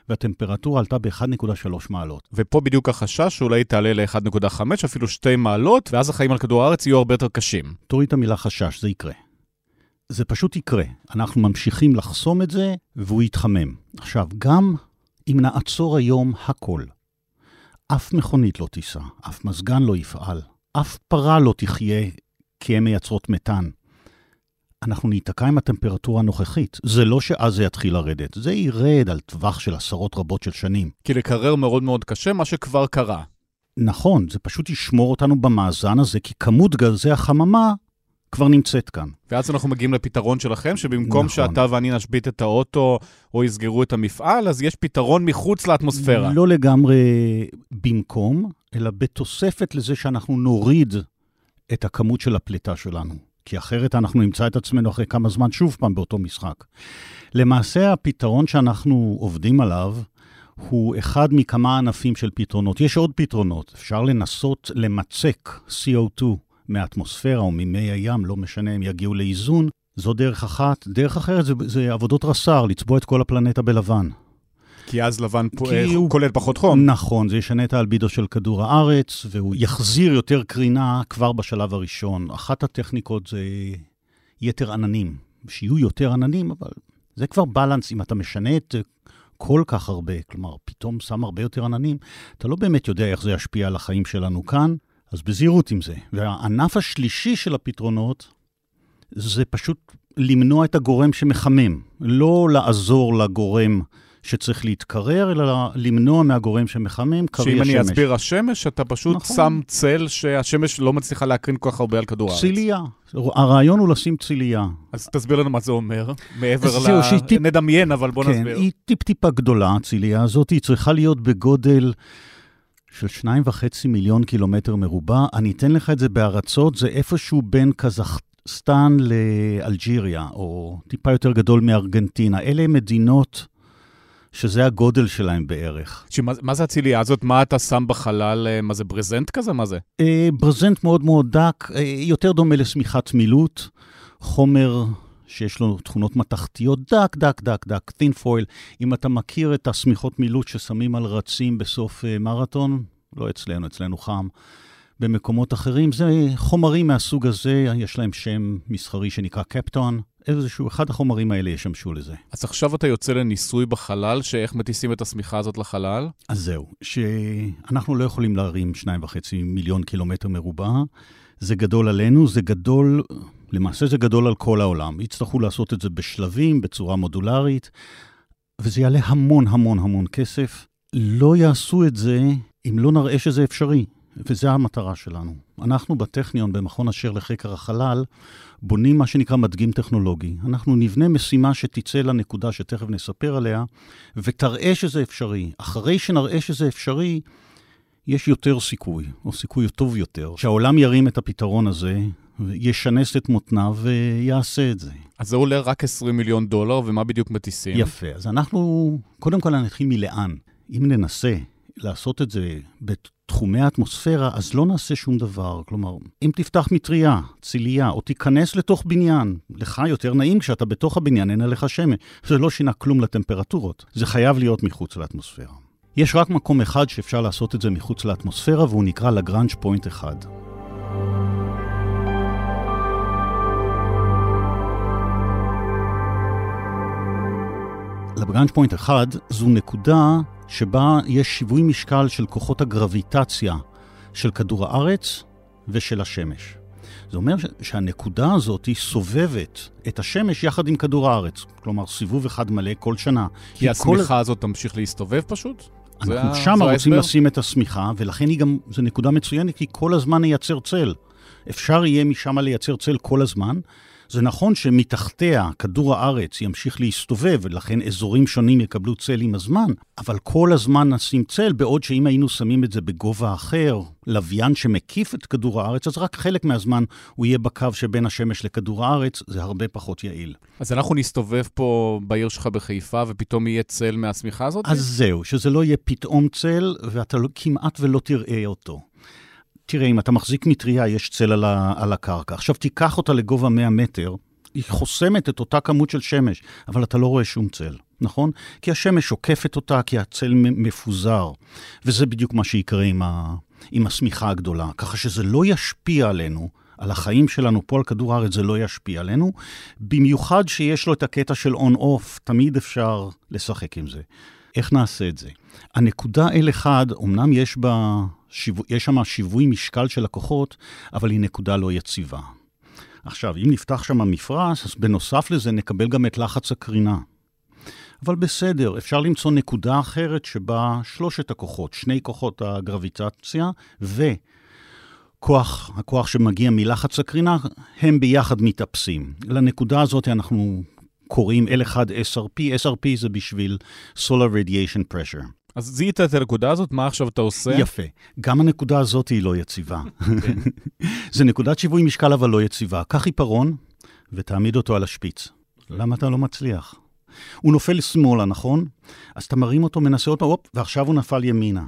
והטמפרטורה עלתה ב-1.3 מעלות. ופה בדיוק החשש שאולי תעלה ל-1.5, אפילו 2 מעלות, ואז החיים על כדור הארץ יהיו הרבה יותר קשים. תוריד את המילה חשש, זה יקרה. זה פשוט יקרה. אנחנו ממשיכים לחסום את זה, והוא יתחמם. עכשיו, גם אם נעצור היום הכל, אף מכונית לא תיסע, אף מזגן לא יפעל, אף פרה לא תחיה כי הן מייצרות מתאן. אנחנו ניתקע עם הטמפרטורה הנוכחית. זה לא שאז זה יתחיל לרדת, זה ירד על טווח של עשרות רבות של שנים. כי לקרר מאוד מאוד קשה, מה שכבר קרה. נכון, זה פשוט ישמור אותנו במאזן הזה, כי כמות גזי החממה כבר נמצאת כאן. ואז אנחנו מגיעים לפתרון שלכם, שבמקום נכון. שאתה ואני נשבית את האוטו או יסגרו את המפעל, אז יש פתרון מחוץ לאטמוספירה. לא לגמרי במקום, אלא בתוספת לזה שאנחנו נוריד את הכמות של הפליטה שלנו. כי אחרת אנחנו נמצא את עצמנו אחרי כמה זמן שוב פעם באותו משחק. למעשה, הפתרון שאנחנו עובדים עליו, הוא אחד מכמה ענפים של פתרונות. יש עוד פתרונות. אפשר לנסות למצק CO2 מהאטמוספירה או ממי הים, לא משנה, הם יגיעו לאיזון. זו דרך אחת. דרך אחרת זה, זה עבודות רס"ר, לצבוע את כל הפלנטה בלבן. כי אז לבן פועל, הוא כולל פחות חום. נכון, זה ישנה את האלבידו של כדור הארץ, והוא יחזיר יותר קרינה כבר בשלב הראשון. אחת הטכניקות זה יתר עננים. שיהיו יותר עננים, אבל זה כבר בלנס. אם אתה משנה את זה כל כך הרבה, כלומר, פתאום שם הרבה יותר עננים, אתה לא באמת יודע איך זה ישפיע על החיים שלנו כאן. אז בזהירות עם זה. והענף השלישי של הפתרונות זה פשוט למנוע את הגורם שמחמם, לא לעזור לגורם שצריך להתקרר, אלא למנוע מהגורם שמחמם, קרי השמש. שאם אני אסביר השמש, אתה פשוט נכון. שם צל שהשמש לא מצליחה להקרין כל כך הרבה על כדור הארץ. צילייה. הרעיון הוא לשים צילייה. אז תסביר לנו מה זה אומר, מעבר ל... טיפ... נדמיין, אבל בוא כן, נסביר. היא טיפ-טיפה גדולה, הצילייה הזאת, היא צריכה להיות בגודל... של שניים וחצי מיליון קילומטר מרובע. אני אתן לך את זה בארצות, זה איפשהו בין קזחסטן לאלג'יריה, או טיפה יותר גדול מארגנטינה. אלה מדינות שזה הגודל שלהם בערך. שמה, מה זה הצילייה הזאת? מה אתה שם בחלל? אה, מה זה, ברזנט כזה? מה זה? אה, ברזנט מאוד מאוד דק, אה, יותר דומה לשמיכת מילוט, חומר שיש לו תכונות מתכתיות דק, דק, דק, דק, thin foil. אם אתה מכיר את השמיכות מילוט ששמים על רצים בסוף uh, מרתון, לא אצלנו, אצלנו חם, במקומות אחרים, זה חומרים מהסוג הזה, יש להם שם מסחרי שנקרא קפטון. איזשהו, אחד החומרים האלה ישמשו לזה. אז עכשיו אתה יוצא לניסוי בחלל, שאיך מטיסים את השמיכה הזאת לחלל? אז זהו, שאנחנו לא יכולים להרים שניים וחצי מיליון קילומטר מרובע. זה גדול עלינו, זה גדול למעשה זה גדול על כל העולם. יצטרכו לעשות את זה בשלבים, בצורה מודולרית, וזה יעלה המון המון המון כסף. לא יעשו את זה אם לא נראה שזה אפשרי. וזו המטרה שלנו. אנחנו בטכניון, במכון אשר לחקר החלל, בונים מה שנקרא מדגים טכנולוגי. אנחנו נבנה משימה שתצא לנקודה שתכף נספר עליה, ותראה שזה אפשרי. אחרי שנראה שזה אפשרי, יש יותר סיכוי, או סיכוי טוב יותר, שהעולם ירים את הפתרון הזה, ישנס את מותניו ויעשה את זה. אז זה עולה רק 20 מיליון דולר, ומה בדיוק מטיסים? יפה, אז אנחנו, קודם כל נתחיל מלאן. אם ננסה לעשות את זה בתחומי האטמוספירה, אז לא נעשה שום דבר. כלומר, אם תפתח מטריה, צילייה, או תיכנס לתוך בניין, לך יותר נעים כשאתה בתוך הבניין, אין עליך שמש. זה לא שינה כלום לטמפרטורות. זה חייב להיות מחוץ לאטמוספירה. יש רק מקום אחד שאפשר לעשות את זה מחוץ לאטמוספירה, והוא נקרא לגרנג' פוינט אחד. לבריאנג' פוינט 1 זו נקודה שבה יש שיווי משקל של כוחות הגרביטציה של כדור הארץ ושל השמש. זה אומר שהנקודה הזאת היא סובבת את השמש יחד עם כדור הארץ. כלומר, סיבוב אחד מלא כל שנה. כי השמיכה כל... הזאת תמשיך להסתובב פשוט? אנחנו זה שם רוצים ההסבר? לשים את השמיכה, ולכן היא גם, זו נקודה מצוינת, כי כל הזמן נייצר צל. אפשר יהיה משם לייצר צל כל הזמן, זה נכון שמתחתיה כדור הארץ ימשיך להסתובב, ולכן אזורים שונים יקבלו צל עם הזמן, אבל כל הזמן נשים צל, בעוד שאם היינו שמים את זה בגובה אחר, לוויין שמקיף את כדור הארץ, אז רק חלק מהזמן הוא יהיה בקו שבין השמש לכדור הארץ, זה הרבה פחות יעיל. אז אנחנו נסתובב פה בעיר שלך בחיפה, ופתאום יהיה צל מהשמיכה הזאת? אז זהו, שזה לא יהיה פתאום צל, ואתה לא, כמעט ולא תראה אותו. תראה, אם אתה מחזיק מטריה, יש צל על, ה, על הקרקע. עכשיו תיקח אותה לגובה 100 מטר, היא חוסמת את אותה כמות של שמש, אבל אתה לא רואה שום צל, נכון? כי השמש עוקפת אותה, כי הצל מפוזר. וזה בדיוק מה שיקרה עם, ה, עם השמיכה הגדולה. ככה שזה לא ישפיע עלינו, על החיים שלנו פה על כדור הארץ, זה לא ישפיע עלינו. במיוחד שיש לו את הקטע של און-אוף, תמיד אפשר לשחק עם זה. איך נעשה את זה? הנקודה L1, אמנם יש בה שיו... יש שם שיווי משקל של לקוחות, אבל היא נקודה לא יציבה. עכשיו, אם נפתח שם מפרש, אז בנוסף לזה נקבל גם את לחץ הקרינה. אבל בסדר, אפשר למצוא נקודה אחרת שבה שלושת הכוחות, שני כוחות הגרביטציה וכוח, הכוח שמגיע מלחץ הקרינה, הם ביחד מתאפסים. לנקודה הזאת אנחנו קוראים L1 SRP, SRP זה בשביל Solar Radiation Pressure. אז זיהית את הנקודה הזאת, מה עכשיו אתה עושה? יפה. גם הנקודה הזאת היא לא יציבה. כן. זה נקודת שיווי משקל אבל לא יציבה. קח עיפרון ותעמיד אותו על השפיץ. למה אתה לא מצליח? הוא נופל שמאלה, נכון? אז אתה מרים אותו, מנסה פעם, הופ, ועכשיו הוא נפל ימינה.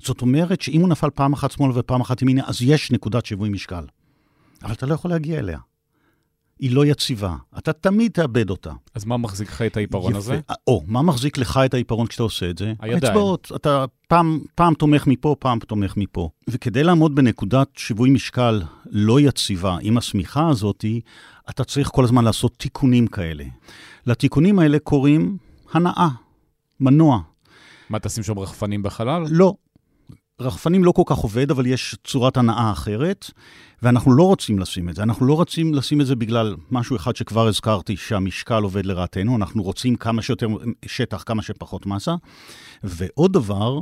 זאת אומרת שאם הוא נפל פעם אחת שמאלה ופעם אחת ימינה, אז יש נקודת שיווי משקל. אבל אתה לא יכול להגיע אליה. היא לא יציבה. אתה תמיד תאבד אותה. אז מה מחזיק לך את העיפרון יפה. הזה? או, מה מחזיק לך את העיפרון כשאתה עושה את זה? הידיים. האצבעות. אתה פעם, פעם תומך מפה, פעם תומך מפה. וכדי לעמוד בנקודת שיווי משקל לא יציבה עם השמיכה הזאת, אתה צריך כל הזמן לעשות תיקונים כאלה. לתיקונים האלה קוראים הנאה, מנוע. מה, תשים שם רחפנים בחלל? לא. רחפנים לא כל כך עובד, אבל יש צורת הנאה אחרת. ואנחנו לא רוצים לשים את זה. אנחנו לא רוצים לשים את זה בגלל משהו אחד שכבר הזכרתי, שהמשקל עובד לרעתנו, אנחנו רוצים כמה שיותר שטח, כמה שפחות מסה. ועוד דבר,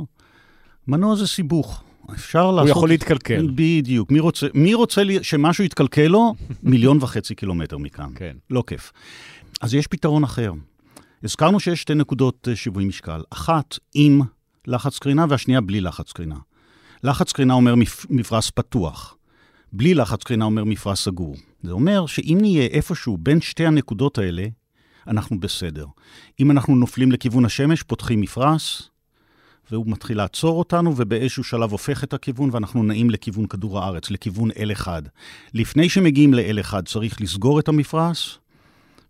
מנוע זה סיבוך. אפשר הוא לעשות... הוא יכול להתקלקל. בדיוק. מי רוצה, מי רוצה שמשהו יתקלקל לו? מיליון וחצי קילומטר מכאן. כן. לא כיף. אז יש פתרון אחר. הזכרנו שיש שתי נקודות אה, שיווי משקל. אחת עם לחץ קרינה והשנייה בלי לחץ קרינה. לחץ קרינה אומר מפרש פתוח. בלי לחץ קרינה אומר מפרש סגור. זה אומר שאם נהיה איפשהו בין שתי הנקודות האלה, אנחנו בסדר. אם אנחנו נופלים לכיוון השמש, פותחים מפרש, והוא מתחיל לעצור אותנו, ובאיזשהו שלב הופך את הכיוון, ואנחנו נעים לכיוון כדור הארץ, לכיוון L1. לפני שמגיעים ל-L1 צריך לסגור את המפרש,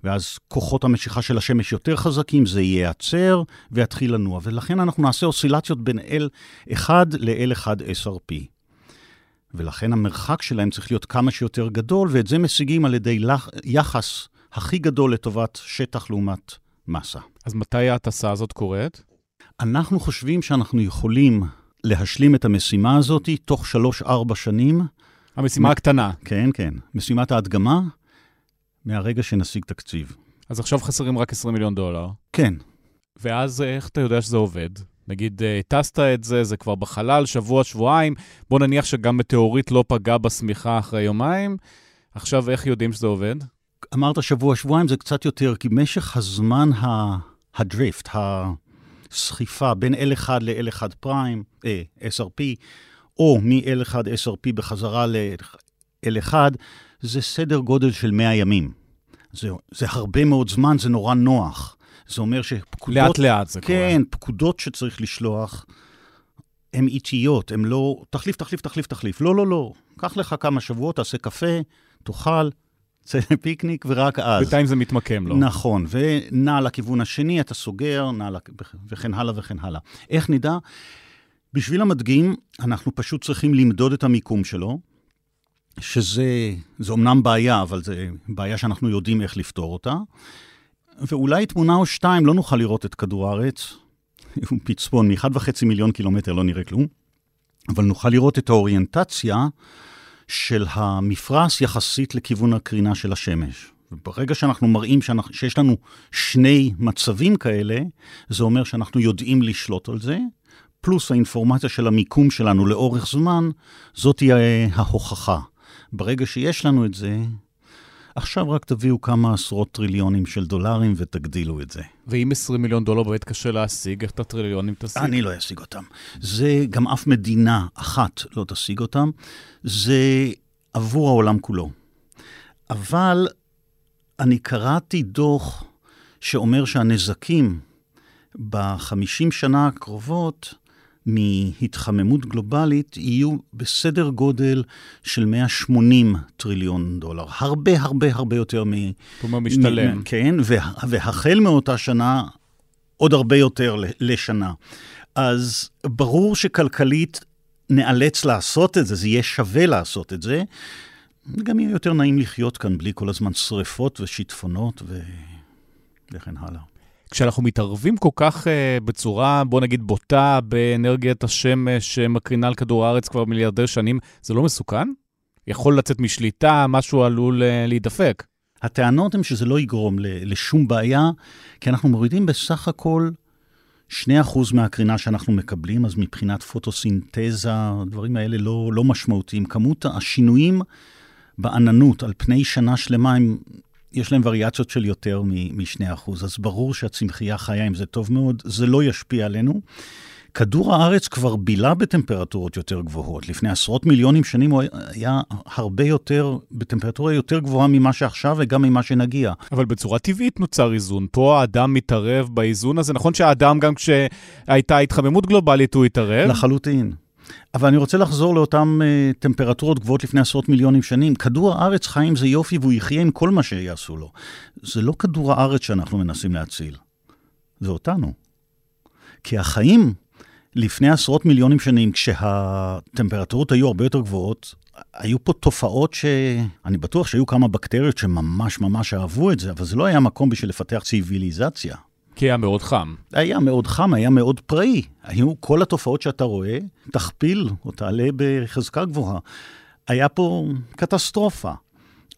ואז כוחות המשיכה של השמש יותר חזקים, זה ייעצר ויתחיל לנוע. ולכן אנחנו נעשה אוסילציות בין L1 ל-L1 SRP. ולכן המרחק שלהם צריך להיות כמה שיותר גדול, ואת זה משיגים על ידי. יחס הכי גדול לטובת שטח לעומת מסה. אז מתי ההטסה הזאת קורית? אנחנו חושבים שאנחנו יכולים להשלים את המשימה הזאת תוך שלוש-ארבע שנים. המשימה מ... הקטנה. כן, כן. משימת ההדגמה, מהרגע שנשיג תקציב. אז עכשיו חסרים רק 20 מיליון דולר. כן. ואז איך אתה יודע שזה עובד? נגיד, אה, טסת את זה, זה כבר בחלל, שבוע, שבועיים, בוא נניח שגם בתיאורית לא פגע בשמיכה אחרי יומיים. עכשיו, איך יודעים שזה עובד? אמרת שבוע, שבועיים זה קצת יותר, כי משך הזמן הדריפט, הסחיפה בין L1 ל-L1 פריים, אה, SRP, או מ-L1 SRP בחזרה ל-L1, זה סדר גודל של 100 ימים. זה, זה הרבה מאוד זמן, זה נורא נוח. זה אומר שפקודות... לאט-לאט זה כן, קורה. כן, פקודות שצריך לשלוח, הן איטיות, הן לא... תחליף, תחליף, תחליף, תחליף. לא, לא, לא. קח לך כמה שבועות, תעשה קפה, תאכל, צא לפיקניק, ורק אז. בינתיים זה מתמקם, לא? נכון, ונע לכיוון השני, אתה סוגר, נע לכ... וכן הלאה וכן הלאה. איך נדע? בשביל המדגים, אנחנו פשוט צריכים למדוד את המיקום שלו, שזה, זה אומנם בעיה, אבל זו בעיה שאנחנו יודעים איך לפתור אותה. ואולי תמונה או שתיים לא נוכל לראות את כדור הארץ, הוא פצפון מ-1.5 מיליון קילומטר, לא נראה כלום, אבל נוכל לראות את האוריינטציה של המפרש יחסית לכיוון הקרינה של השמש. וברגע שאנחנו מראים שאנחנו, שיש לנו שני מצבים כאלה, זה אומר שאנחנו יודעים לשלוט על זה, פלוס האינפורמציה של המיקום שלנו לאורך זמן, זאת תהיה ההוכחה. ברגע שיש לנו את זה, עכשיו רק תביאו כמה עשרות טריליונים של דולרים ותגדילו את זה. ואם 20 מיליון דולר באמת קשה להשיג, איך את הטריליונים תשיג? אני לא אשיג אותם. זה גם אף מדינה אחת לא תשיג אותם. זה עבור העולם כולו. אבל אני קראתי דוח שאומר שהנזקים בחמישים שנה הקרובות מהתחממות גלובלית יהיו בסדר גודל של 180 טריליון דולר. הרבה הרבה הרבה יותר מ... כלומר, משתלם. מ- כן, וה, והחל מאותה שנה, עוד הרבה יותר לשנה. אז ברור שכלכלית נאלץ לעשות את זה, זה יהיה שווה לעשות את זה. גם יהיה יותר נעים לחיות כאן בלי כל הזמן שריפות ושיטפונות ו... וכן הלאה. כשאנחנו מתערבים כל כך uh, בצורה, בוא נגיד, בוטה באנרגיית השמש שמקרינה על כדור הארץ כבר מיליארדי שנים, זה לא מסוכן? יכול לצאת משליטה, משהו עלול uh, להידפק. הטענות הן שזה לא יגרום לשום בעיה, כי אנחנו מורידים בסך הכל 2% מהקרינה שאנחנו מקבלים, אז מבחינת פוטוסינתזה, הדברים האלה לא, לא משמעותיים. כמות השינויים בעננות על פני שנה שלמה הם יש להם וריאציות של יותר מ-2%, אז ברור שהצמחייה חיה עם זה טוב מאוד, זה לא ישפיע עלינו. כדור הארץ כבר בילה בטמפרטורות יותר גבוהות. לפני עשרות מיליונים שנים הוא היה הרבה יותר, בטמפרטורה יותר גבוהה ממה שעכשיו וגם ממה שנגיע. אבל בצורה טבעית נוצר איזון. פה האדם מתערב באיזון הזה. נכון שהאדם, גם כשהייתה התחממות גלובלית, הוא התערב? לחלוטין. אבל אני רוצה לחזור לאותן uh, טמפרטורות גבוהות לפני עשרות מיליונים שנים. כדור הארץ חי עם זה יופי והוא יחיה עם כל מה שיעשו לו. זה לא כדור הארץ שאנחנו מנסים להציל, זה אותנו. כי החיים לפני עשרות מיליונים שנים, כשהטמפרטורות היו הרבה יותר גבוהות, היו פה תופעות שאני בטוח שהיו כמה בקטריות שממש ממש אהבו את זה, אבל זה לא היה מקום בשביל לפתח ציוויליזציה. כי היה מאוד חם. היה מאוד חם, היה מאוד פראי. היו כל התופעות שאתה רואה, תכפיל או תעלה בחזקה גבוהה. היה פה קטסטרופה.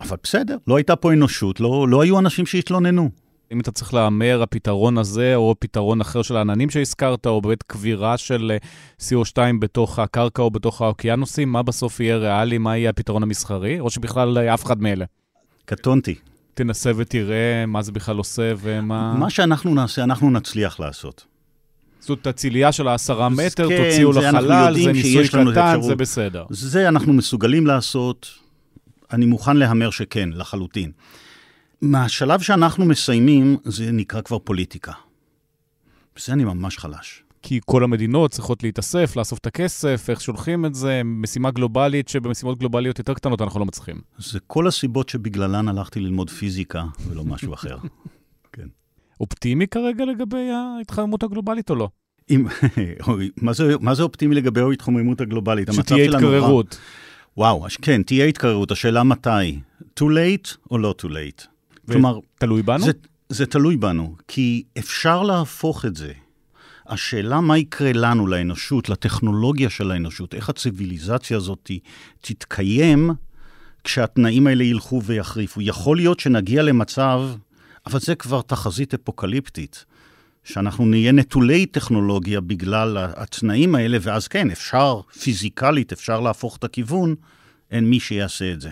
אבל בסדר, לא הייתה פה אנושות, לא, לא היו אנשים שהתלוננו. אם אתה צריך להמר, הפתרון הזה, או פתרון אחר של העננים שהזכרת, או באמת קבירה של אה, CO2 בתוך הקרקע או בתוך האוקיינוסים, מה בסוף יהיה ריאלי, מה יהיה הפתרון המסחרי, או שבכלל אף אחד מאלה? קטונתי. תנסה ותראה מה זה בכלל עושה ומה... מה שאנחנו נעשה, אנחנו נצליח לעשות. זאת הצילייה של העשרה מטר, כן, תוציאו לחלל, זה ניסוי קטן, זה בסדר. זה אנחנו מסוגלים לעשות, אני מוכן להמר שכן, לחלוטין. מהשלב שאנחנו מסיימים, זה נקרא כבר פוליטיקה. בזה אני ממש חלש. כי כל המדינות צריכות להתאסף, לאסוף את הכסף, איך שולחים את זה, משימה גלובלית, שבמשימות גלובליות יותר קטנות אנחנו לא מצליחים. זה כל הסיבות שבגללן הלכתי ללמוד פיזיקה ולא משהו אחר. כן. אופטימי כרגע לגבי ההתחממות הגלובלית או לא? אם, מה, זה, מה זה אופטימי לגבי ההתחממות הגלובלית? שתהיה התקררות. וואו, כן, תהיה התקררות, השאלה מתי. too late או לא too late? כלומר, תלוי בנו? זה, זה תלוי בנו, כי אפשר להפוך את זה. השאלה מה יקרה לנו, לאנושות, לטכנולוגיה של האנושות, איך הציוויליזציה הזאת תתקיים כשהתנאים האלה ילכו ויחריפו. יכול להיות שנגיע למצב, אבל זה כבר תחזית אפוקליפטית, שאנחנו נהיה נטולי טכנולוגיה בגלל התנאים האלה, ואז כן, אפשר, פיזיקלית אפשר להפוך את הכיוון, אין מי שיעשה את זה.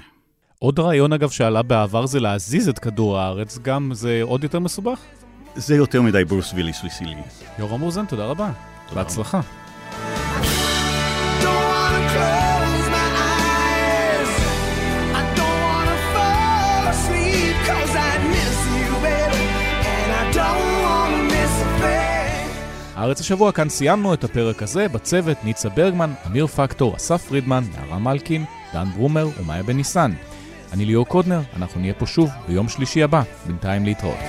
עוד רעיון, אגב, שעלה בעבר זה להזיז את כדור הארץ, גם זה עוד יותר מסובך? זה יותר מדי ברוס ויליס וסילי. יורם רוזן, תודה רבה. תודה בהצלחה. הארץ השבוע, כאן סיימנו את הפרק הזה, בצוות ניצה ברגמן, אמיר פקטור, אסף פרידמן, נערה מלקין, דן ברומר ומאיה בן ניסן. אני ליאור קודנר, אנחנו נהיה פה שוב ביום שלישי הבא, בינתיים להתראות.